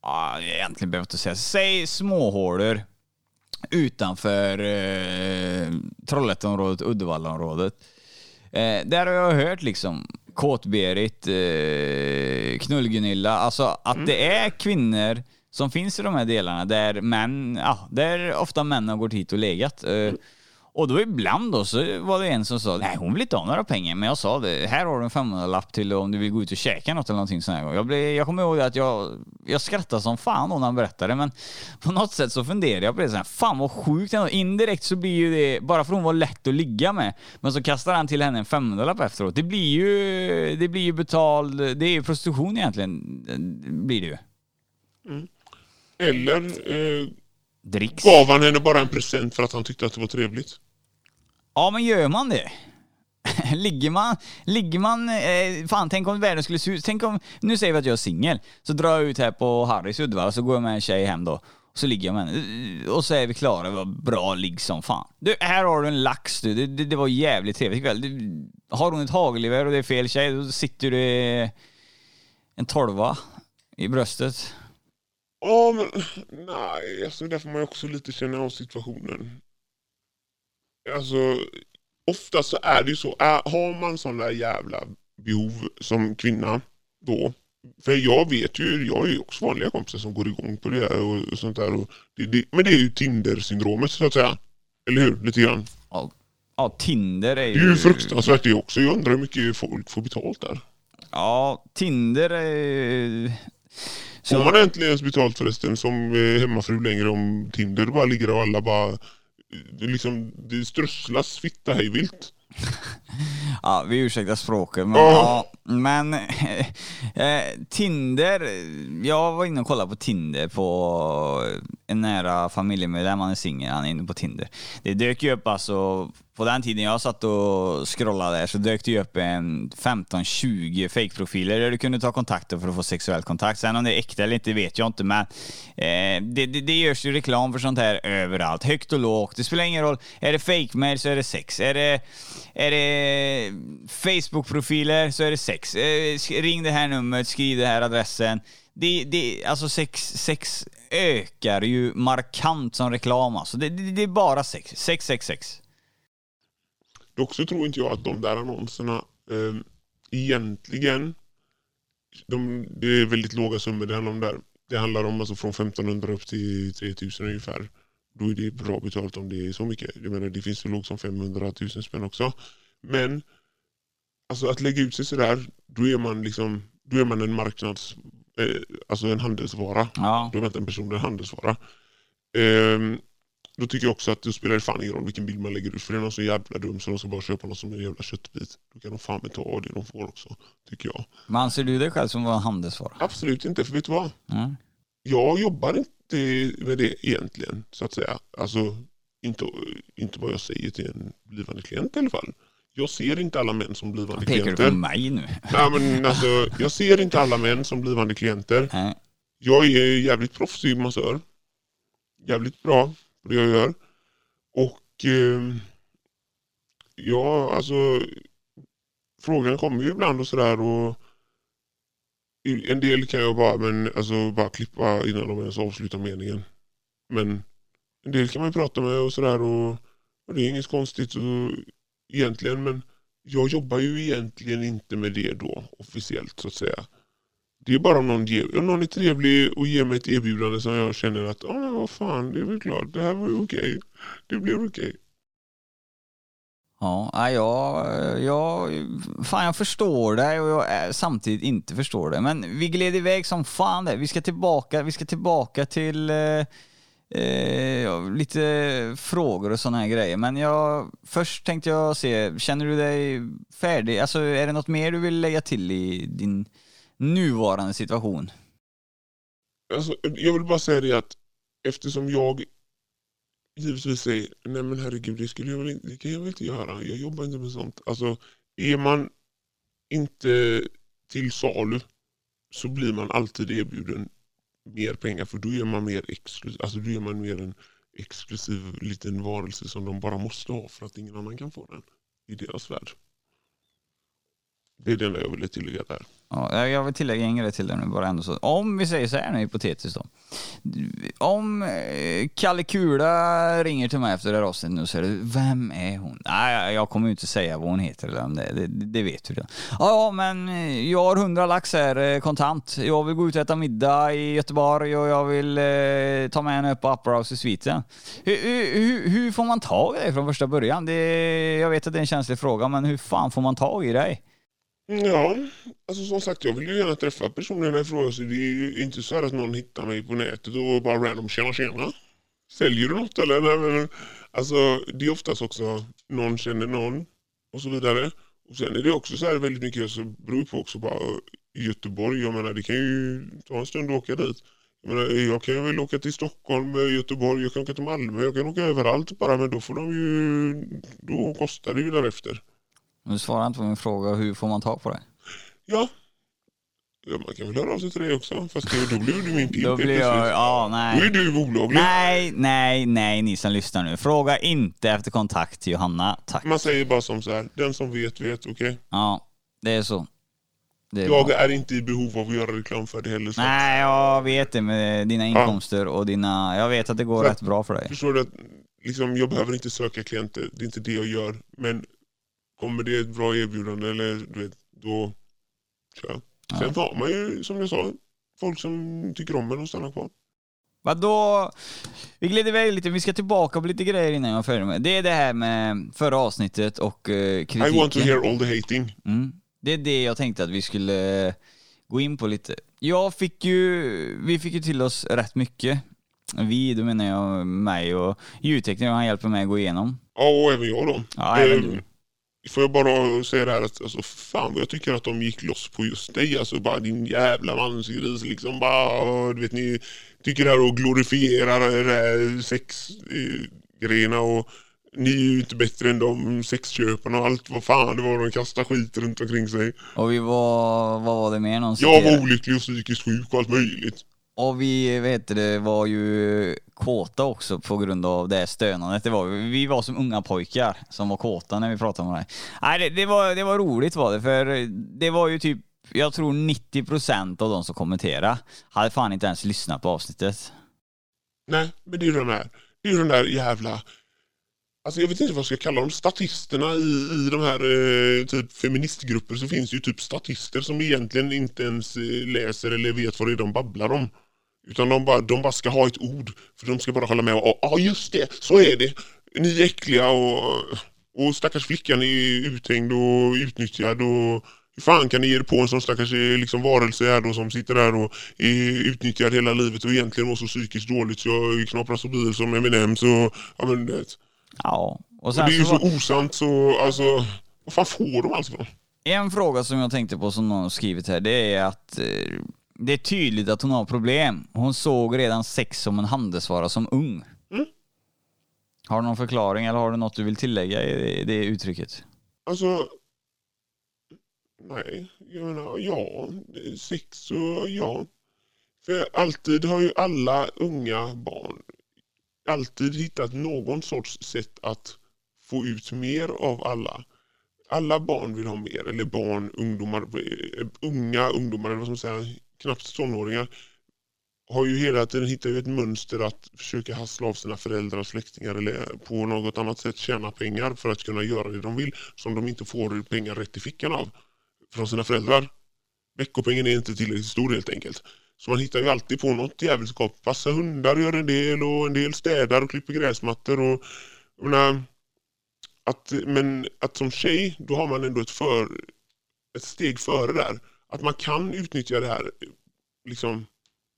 ja egentligen behöver jag inte säga, säg småhålor utanför eh, Trollhätteområdet, Uddevallaområdet. Eh, där har jag hört liksom Kåt-Berit, eh, Knull-Gunilla, alltså att det är kvinnor som finns i de här delarna där män, ja, där ofta män har gått hit och legat. Eh, och då ibland då så var det en som sa, nej hon vill inte ha några pengar, men jag sa det, här har du en 500-lapp till om du vill gå ut och käka något eller någonting sånt här. Jag, blev, jag kommer ihåg att jag, jag skrattade som fan när han berättade, men på något sätt så funderade jag på det så här, fan vad sjukt ändå. Indirekt så blir ju det, bara för hon var lätt att ligga med, men så kastar han till henne en 500-lapp efteråt. Det blir ju, det blir ju betald, det är ju prostitution egentligen, blir det ju. Eller eh, Dricks. gav han henne bara en present för att han tyckte att det var trevligt. Ja, men gör man det? ligger man, ligger man, eh, fan tänk om världen skulle se ut, tänk om, nu säger vi att jag är singel, så drar jag ut här på Harrys Uddevalla, så går jag med en tjej hem då, och så ligger jag med henne, eh, och så är vi klara, vad bra ligg som fan. Du, här har du en lax du, det, det, det var jävligt trevligt ikväll. Du, har hon ett hagelgevär och det är fel tjej, då sitter du... en tolva i bröstet. Ja, men nej, alltså där får man ju också lite känna av situationen. Alltså, ofta så är det ju så, är, har man sådana jävla behov som kvinna då, för jag vet ju, jag har ju också vanliga kompisar som går igång på det där och sånt där. Och det, det, men det är ju Tinder-syndromet så att säga. Eller hur? Lite grann. Ja, ja Tinder är Det är ju... ju fruktansvärt det också. Jag undrar hur mycket folk får betalt där. Ja, Tinder är... Får man äntligen ens betalt förresten som eh, hemmafru längre om Tinder bara ligger och alla bara... Det, liksom, det strösslas fitta hej vilt. Ja, vi ursäktar språket, men, Ja. men eh, Tinder, jag var inne och kollade på Tinder på en nära familjemedlem, han är singel, han är inne på Tinder. Det dök ju upp alltså, på den tiden jag satt och scrollade så dök det ju upp en 15-20 fake-profiler där du kunde ta kontakter för att få sexuell kontakt. Sen om det är äkta eller inte vet jag inte, men eh, det, det, det görs ju reklam för sånt här överallt, högt och lågt. Det spelar ingen roll, är det fake-mail så är det sex. Är det, är det Facebook-profiler så är det sex. Eh, ring det här numret, skriv den här adressen. Det, det, alltså sex, sex ökar ju markant som reklam alltså. Det, det, det är bara sex. Sex, sex, sex. Dock så tror inte jag att de där annonserna eh, egentligen... De, det är väldigt låga summor det handlar om där. Det handlar om alltså från 1500 upp till 3000 ungefär. Då är det bra betalt om det är så mycket. Jag menar det finns så lågt som 500 000 spänn också. Men alltså att lägga ut sig sådär, då är man liksom då är man en marknads... Eh, alltså en handelsvara. Ja. Då är man inte en person, en handelsvara. Ehm, då tycker jag också att det spelar fan ingen roll vilken bild man lägger ut. För det är någon så jävla dum så de ska bara köpa något som en jävla köttbit. Då kan de fan med ta det de får också, tycker jag. Men anser du dig själv som en handelsvara? Absolut inte, för vet du vad? Mm. Jag jobbar inte med det egentligen, så att säga. Alltså, inte, inte vad jag säger till en blivande klient i alla fall. Jag ser inte alla män som blivande Pekar du klienter. på mig nu? Nej, men alltså, jag ser inte alla män som blivande klienter. Nej. Jag är jävligt proffsig massör. jävligt bra på det jag gör. Och eh, ja, alltså frågan kommer ju ibland och sådär och en del kan jag bara, men, alltså, bara klippa innan de ens avslutar meningen. Men en del kan man ju prata med och sådär och, och det är inget konstigt och, egentligen men jag jobbar ju egentligen inte med det då officiellt så att säga. Det är bara om någon, ger, om någon är trevlig och ger mig ett erbjudande som jag känner att ja men vad fan det är väl klart det här var ju okej. Det blir okej. Ja, jag, jag, fan jag förstår det och jag eh, samtidigt inte förstår det. Men vi gled iväg som fan där. Vi ska tillbaka, vi ska tillbaka till eh, eh, lite frågor och sådana här grejer. Men jag, först tänkte jag se, känner du dig färdig? Alltså är det något mer du vill lägga till i din nuvarande situation? Alltså, jag vill bara säga det att eftersom jag givetvis säger nej men herregud det, skulle jag väl inte, det kan jag väl inte göra. Jag jobbar inte med sånt. Alltså är man inte till salu så blir man alltid erbjuden mer pengar för då är man mer exklusiv, alltså då gör man mer en exklusiv liten varelse som de bara måste ha för att ingen annan kan få den i deras värld. Det är det enda jag ville tillägga där. Ja, jag vill tillägga en grej till det nu bara ändå så. Om vi säger så här nu hypotetiskt då. Om eh, Kalle Kula ringer till mig efter det här avsnittet nu och säger vem är hon? Nej, jag kommer ju inte säga vad hon heter eller om det, det, det vet du redan. Ja, men eh, jag har 100 lax här eh, kontant. Jag vill gå ut och äta middag i Göteborg och jag vill eh, ta med henne upp på Upper House i sviten. Hur, hur, hur får man tag i dig från första början? Det, jag vet att det är en känslig fråga, men hur fan får man tag i dig? Mm, ja, alltså som sagt jag vill ju gärna träffa personerna i fråga så det är ju inte så här att någon hittar mig på nätet och bara random tjena tjena. Säljer du något eller? Nej, men, alltså det är oftast också någon känner någon och så vidare. Och sen är det också så här väldigt mycket så beror på också bara eh, Göteborg. Jag menar det kan ju ta en stund att åka dit. Jag, menar, jag kan ju väl åka till Stockholm, eh, Göteborg, jag kan åka till Malmö, jag kan åka överallt bara men då får de ju, då kostar det ju därefter. Du svarar inte på min fråga, hur får man tag på dig? Ja. ja, man kan väl höra av sig till dig också. Fast då blir du min pimp Då blir jag, ja Då är nej. du olaglig. Nej, nej, nej ni som lyssnar nu. Fråga inte efter kontakt till Johanna, tack. Man säger bara som så här, den som vet vet, okej? Ja, det är så. Det är Jag bra. är inte i behov av att göra reklam för det heller. Så. Nej, jag vet det med dina inkomster och dina... Jag vet att det går Så- rätt bra för dig. Förstår du att liksom, jag behöver inte söka klienter, det är inte det jag gör. Men kommer det ett bra erbjudande eller du vet, då kör jag. Ja. Sen har man ju, som jag sa, folk som tycker om en och stannar kvar. Vadå? Vi glider iväg lite, vi ska tillbaka på lite grejer innan jag färdig med. Det är det här med förra avsnittet och eh, kritiken. I want to hear all the hating. Mm. Det är det jag tänkte att vi skulle eh, gå in på lite. Jag fick ju, vi fick ju till oss rätt mycket. Vi, då menar jag mig och ljudteknikern, han hjälper mig att gå igenom. Ja, och även jag då. Ja, även Eh, du. Får jag bara säga det här att alltså, fan vad jag tycker att de gick loss på just dig. Alltså bara din jävla mansgris liksom. Bara, du vet ni tycker det här och glorifierar sexgrejerna och ni är ju inte bättre än de sexköparna och allt vad fan det var de kastar skit runt omkring sig. Och vi var, vad var det mer? Någon Jag var olycklig och psykiskt sjuk och allt möjligt. Och vi, vet det, var ju kåta också på grund av det stönandet. Det var, vi var som unga pojkar som var kåta när vi pratade om det. Nej, det, det, var, det var roligt var det, för det var ju typ, jag tror 90% av de som kommenterade hade fan inte ens lyssnat på avsnittet. Nej, men det är ju den här, det är ju den där jävla Alltså jag vet inte vad jag ska kalla dem, statisterna i, i de här eh, typ feministgrupper så finns det ju typ statister som egentligen inte ens eh, läser eller vet vad det är de babblar om. Utan de bara, de bara ska ha ett ord, för de ska bara hålla med och ja just det, så är det. Ni är äckliga och, och stackars flickan är uthängd och utnyttjad och hur fan kan ni ge er på en sån stackars eh, liksom, varelse här då som sitter där och är utnyttjad hela livet och egentligen mår så psykiskt dåligt så jag knaprar så bil som Eminem så, ja men det, och Ja, och det är sen ju så så osant så, alltså, vad fan får de alltså? en fråga som jag tänkte på som någon skrivit här, det är att eh, det är tydligt att hon har problem. Hon såg redan sex som en handelsvara som ung. Mm. Har du någon förklaring eller har du något du vill tillägga i det uttrycket? Alltså, nej, jag menar ja, sex och ja. För alltid har ju alla unga barn alltid hittat någon sorts sätt att få ut mer av alla. Alla barn vill ha mer, eller barn, ungdomar, eh, unga ungdomar, eller vad man säga, knappt tonåringar har ju hela tiden hittat ett mönster att försöka hassla av sina föräldrar och släktingar eller eh, på något annat sätt tjäna pengar för att kunna göra det de vill som de inte får pengar rätt i fickan av från sina föräldrar. Veckopengen är inte tillräckligt stor helt enkelt. Så man hittar ju alltid på något jävelskap. Passa hundar gör en del och en del städar och klipper gräsmattor. Och, menar, att, men att som tjej, då har man ändå ett, för, ett steg före där. Att man kan utnyttja det här liksom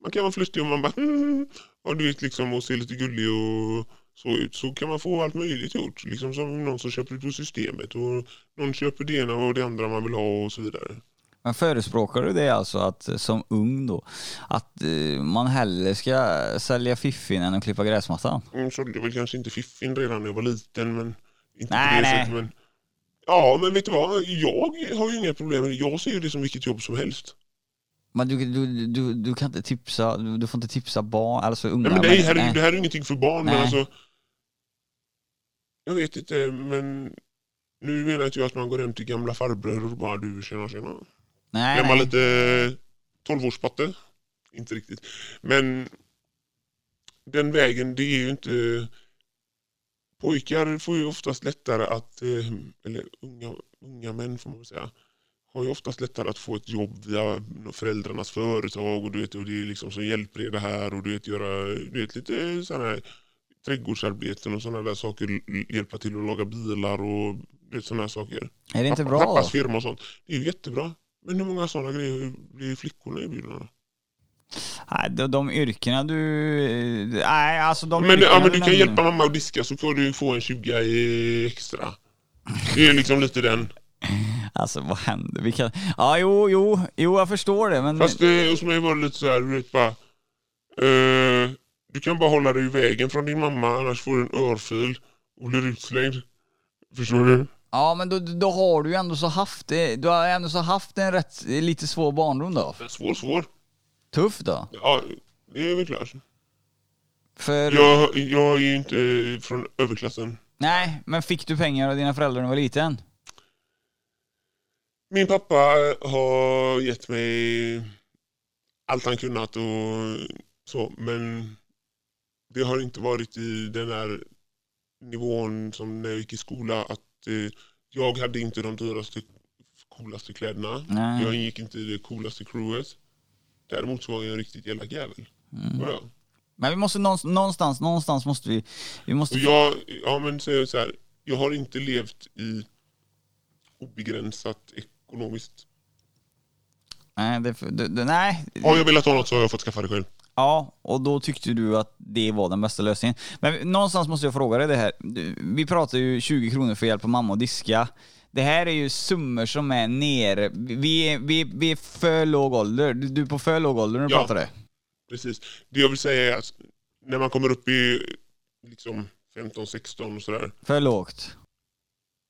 man kan vara flörtig och man bara mm, och du vet liksom och se lite gullig och så ut så kan man få allt möjligt gjort. Liksom som någon som köper ut på systemet och någon köper det ena och det andra man vill ha och så vidare. Men förespråkar du det alltså att som ung då, att eh, man hellre ska sälja fiffin än att klippa gräsmattan? Mm, sålde väl kanske inte fiffin redan när jag var liten men inte Nej, på det nej. sättet. Men, ja men vet du vad, jag har ju inga problem. Jag ser ju det som vilket jobb som helst. Men du, du, du, du kan inte tipsa, du, du får inte tipsa barn, alltså unga Nej, men nej, människor. herregud, det här är ingenting för barn men Nej. alltså Jag vet inte men nu menar inte jag att man går hem till gamla farbröder och bara du tjena tjena. nej, Gammal nej. lite 12-årspatte. Inte riktigt. Men den vägen, det är ju inte... Pojkar får ju oftast lättare att, eh, eller unga, unga män får man säga, har ju oftast lättare att få ett jobb via föräldrarnas företag och du vet, och det är liksom som hjälpreda här och du vet, göra du vet, lite sådana här trädgårdsarbeten och sådana där saker, hjälpa till att laga bilar och sådana här saker. Är det inte Pappa- bra? Pappas firma och sånt. Det är ju jättebra. Men hur många sådana grejer blir flickorna erbjudna? Nej, de, de yrkena du... Nej, alltså de Men, ja, men du kan hjälpa mamma att diska så får du få en 20 i extra. Det är liksom lite den. Alltså vad händer? Vi kan... Ja, jo, jo, jo, jag förstår det, men... Fast det, hos mig var det lite så här, du vet bara. Eh, du kan bara hålla dig i vägen från din mamma annars får du en örfil och blir utslängd. Förstår du? Ja, men då, då har du ju ändå så haft det. Du har ändå så haft en rätt, lite svår barndom då. Svår, svår. Tuff då. Ja, det är väl klart. För... Jag, jag är ju inte från överklassen. Nej, men fick du pengar av dina föräldrar när du var liten? Min pappa har gett mig allt han kunnat och så, men det har inte varit i den här nivån som när jag gick i skola att eh, jag hade inte de dyraste, coolaste kläderna. Nej. Jag ingick inte i det coolaste crewet. Däremot så var jag en riktigt elak jävel. Mm. Ja. Men vi måste någonstans, någonstans, måste vi... Vi måste... Jag, ja men säger så här, jag har inte levt i obegränsat ekonomiskt. Nej, det, det, det, nej. Har jag velat ha något så har jag fått skaffa det själv. Ja, och då tyckte du att det var den bästa lösningen. Men någonstans måste jag fråga dig det här. Vi pratar ju 20 kronor för att hjälpa mamma att diska. Det här är ju summor som är nere. Vi vi, vi är för låg ålder. Du är på för låg ålder när du Ja. pratar det. Precis. Det jag vill säga är att när man kommer upp i liksom 15-16 och sådär. För lågt.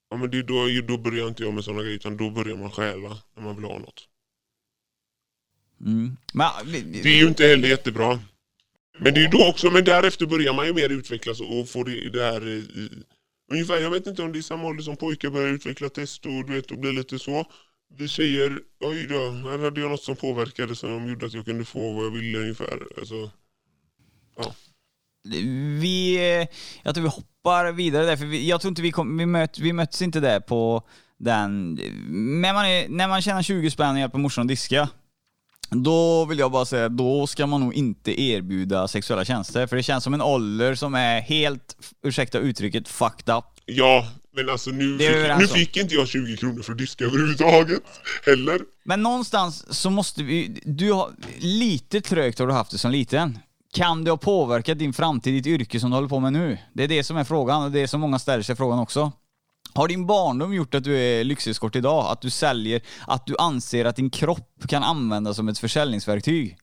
Ja, men det, då, då börjar inte jag med sådana grejer utan då börjar man stjäla när man vill ha något. Mm. Men, Det är ju inte heller jättebra. Men det är ju då också, men därefter börjar man ju mer utvecklas och få det, det här i, ungefär, jag vet inte om det är samma ålder som pojkar börjar utveckla test och du vet och blir lite så. Vi tjejer, oj då, här hade jag något som påverkade som gjorde att jag kunde få vad jag ville ungefär. Alltså, vi, jag tror vi hoppar vidare där, för vi, jag tror inte vi kom, vi, möt, vi möttes inte där på den, när man, är, när man tjänar 20 spänn och hjälper morsan att diska, då vill jag bara säga, då ska man nog inte erbjuda sexuella tjänster, för det känns som en ålder som är helt, ursäkta uttrycket, fucked up. ja, men alltså nu, Det fick, nu fick inte jag 20 kronor för att diska överhuvudtaget heller. Men någonstans så måste vi, du har, lite trögt har du haft det som liten. Kan det ha påverkat din framtid, ditt yrke som du håller på med nu? Det är det som är frågan och det är som många ställer sig frågan också. Har din barndom gjort att du är lyxeskort idag? Att du säljer, att du anser att din kropp kan användas som ett försäljningsverktyg?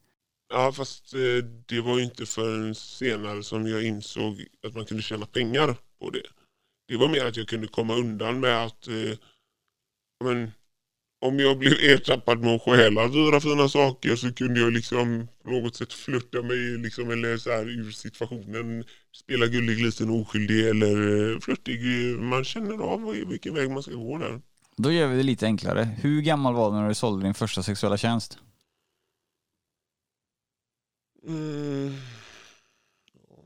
Ja, fast eh, det var ju inte förrän senare som jag insåg att man kunde tjäna pengar på det. Det var mer att jag kunde komma undan med att eh, men, om jag blev ertappad med att stjäla dyra fina saker så kunde jag liksom på något sätt flytta mig liksom, eller så här, ur situationen. Spela gullig, liten, oskyldig eller eh, flörtig. Man känner av vilken väg man ska gå där. Då gör vi det lite enklare. Hur gammal var du när du sålde din första sexuella tjänst? Mm. Ja,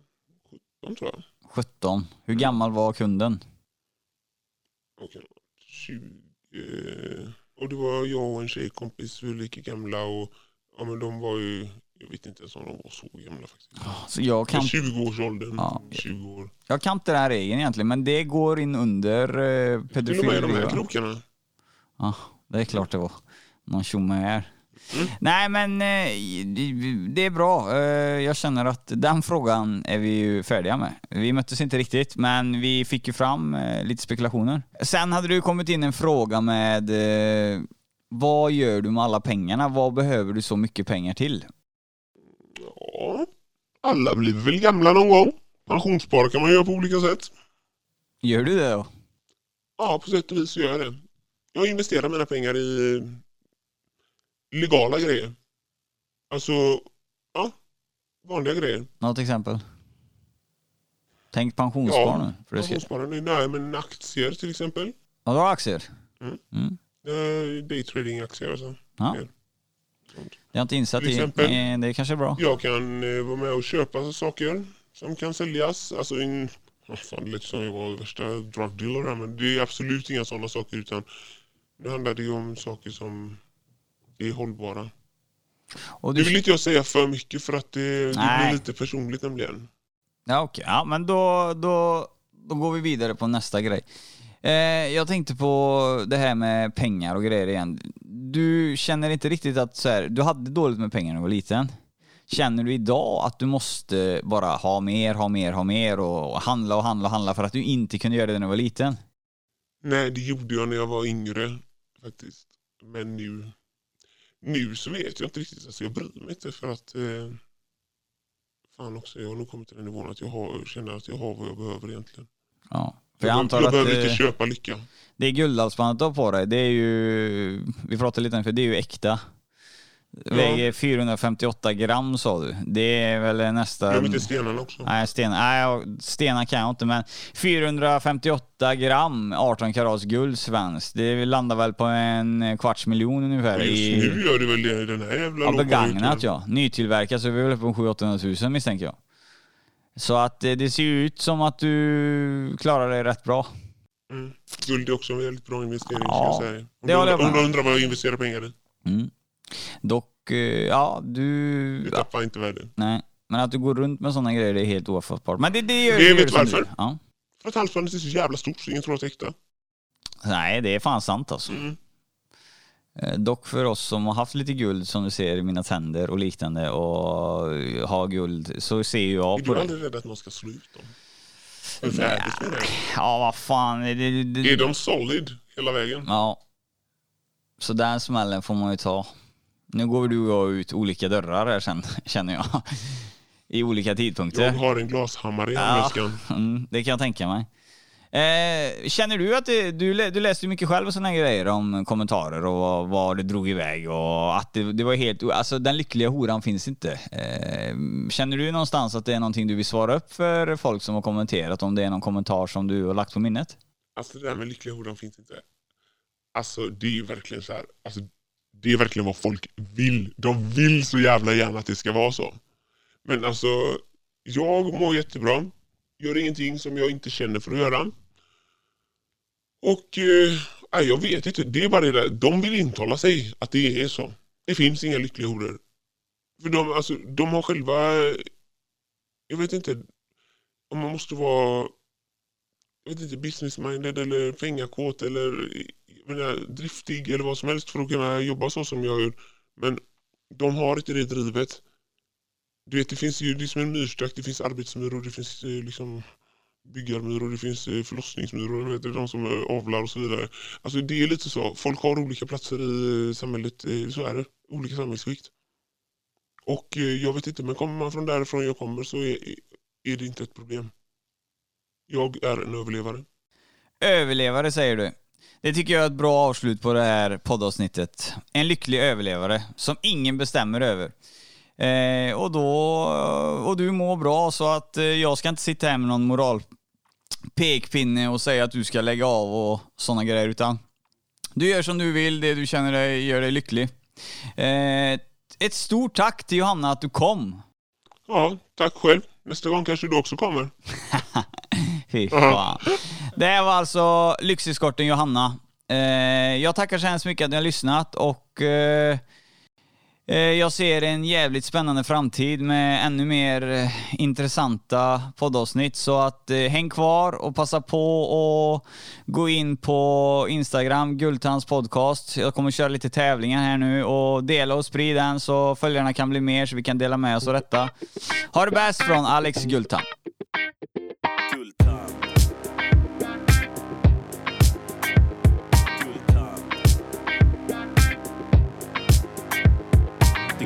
17 tror jag. 17. Hur gammal var kunden? Okej, 20. Och det var jag och en tjejkompis, vi var lika gamla och ja, men de var ju, jag vet inte ens om de var så gamla faktiskt. Så jag kan, 20-årsåldern, Ja. 20 år. jag kan inte den här regeln egentligen, men det går in under eh, Till och med de här krokarna. Ja, det är klart det var. Någon tjomme här. Mm. Nej men eh, det- är bra. Eh, Jag känner att den frågan är vi ju färdiga med. Vi möttes inte riktigt, men vi fick ju fram lite spekulationer. Sen hade ju kommit in en fråga med vad gör du med alla pengarna? Vad behöver du så mycket pengar till? Ja, alla blir väl gamla någon gång. Pensionsspara kan man göra på olika sätt. Gör du det då? Ja, på sätt och vis gör jag det. Jag investerar mina pengar i legala grejer. Alltså, ja, vanliga grejer. Något exempel? Tänk pensionsspar nu. För det ska... Pensionssparande, nej men aktier till exempel. Ja, du har aktier? Mm. Mm. Eh, Daytrading-aktier alltså. Ja. Sånt. Det har inte insatt Till i. exempel. Eh, Det är kanske är bra. Jag kan eh, vara med och köpa saker som kan säljas. Alltså en, oh, fan, det lät som jag var värsta drug dealer här, men det är absolut inga sådana saker utan nu handlar det ju om saker som är hållbara. Och du... vill inte jag säga för mycket för att det, det blir lite personligt nämligen. Ja okej, ja men då, då, då går vi vidare på nästa grej. Eh, jag tänkte på det här med pengar och grejer igen. Du känner inte riktigt att så här, du hade dåligt med pengar när du var liten. Känner du idag att du måste bara ha mer, ha mer, ha mer och handla och handla och handla för att du inte kunde göra det när du var liten? Nej, det gjorde jag när jag var yngre faktiskt. Men nu, nu så vet jag inte riktigt. Alltså, jag bryr mig inte för att eh, fan också, jag har nog kommit till den nivån att jag har, känner att jag har vad jag behöver egentligen. Ja. För jag jag antar jag att behöver eh, inte köpa lycka. det guldhalsbandet du har på dig, det är ju, vi pratade lite om för det är ju äkta. Väger 458 gram sa du. Det är väl nästan... Glöm inte stenarna också. Nej, sten, nej, stenar kan jag inte, men 458 gram 18 karats guld svenskt. Det landar väl på en kvarts miljon ungefär. I, Just nu gör det väl det, den här jävla ja, begagnat ja. Nytillverkat så är vi väl på 700 000 misstänker jag. Så att eh, det ser ju ut som att du klarar dig rätt bra. Mm. Guld är också en väldigt bra investering Ja, ska jag säga. Om det du om du undrar vad jag investerar pengar i. Mm. Dock, eh, ja du... Det Ja, tappar inte värde. nej. Men att du går runt med sådana grejer det är helt ofattbart. Men det, det gör Det gör vet som varför. du. Ja. För att halsbandet är så jävla stort så ingen tror att det är äkta. Nej, det är fan sant alltså. Mm. Eh, Dock för oss som har haft lite guld som du ser i mina tänder och liknande och eh, har guld så ser ju jag Är på du det. aldrig rädd att någon ska slå ut dem? Hur värdet det? Ja, vad fan. Det, det, det, Är de solid hela vägen? Ja. Så den smällen får man ju ta. Nu går du och jag ut olika dörrar här sen, känner jag. I olika tidpunkter. Jag har en glashammare i Ja. handväskan. Mm, det kan jag tänka mig. Eh, känner du att det, du, du läste ju mycket själv och sådana grejer om kommentarer och vad, vad det drog iväg och att det, det var helt, alltså den lyckliga horan finns inte. Eh, känner du någonstans att det är någonting du vill svara upp för folk som har kommenterat om det är någon kommentar som du har lagt på minnet? Alltså det där med lyckliga horan finns inte. Alltså det är ju verkligen så här. Alltså, det är verkligen vad folk vill. De vill så jävla gärna att det ska vara så. Men alltså, jag mår jättebra. Gör ingenting som jag inte känner för att göra. Och eh, jag vet inte, det är bara det där. De vill intala sig att det är så. Det finns inga lyckliga horor. För de, alltså, de har själva, jag vet inte om man måste vara jag vet inte, business-minded eller pengakåt eller menar, driftig eller vad som helst för att kunna jobba så som jag gör. Men de har inte det drivet. Du vet, det finns ju det är som en myrstack, det finns arbetsmyror, det finns eh, liksom byggarmyror, det finns eh, förlossningsmyror, vet du, de som eh, avlar och så vidare. Alltså det är lite så, folk har olika platser i eh, samhället, så är det. Olika samhällsskikt. Och jag vet inte, men kommer man från därifrån jag kommer så är, är det inte ett problem. Jag är en överlevare. Överlevare säger du. Det tycker jag är ett bra avslut på det här poddavsnittet. En lycklig överlevare som ingen bestämmer över. Eh, och, då, och du mår bra så att eh, jag ska inte sitta här med någon moral pekpinne och säga att du ska lägga av och sådana grejer utan du gör som du vill, det du känner dig, gör dig lycklig. Eh, ett stort tack till Johanna att du kom. Ja, tack själv. Nästa gång kanske du också kommer. Fy fan. Det var alltså lyxeskorten Johanna. Eh, jag tackar så hemskt mycket att ni har lyssnat och eh, Eh, jag ser en jävligt spännande framtid med ännu mer eh, intressanta poddavsnitt. Så att eh, häng kvar och passa på och gå in på Instagram, Gultans podcast. Jag kommer köra lite tävlingar här nu och dela och sprid den så följarna kan bli mer så vi kan dela med oss av detta. Ha det bäst från Alex Gultan. Gultan.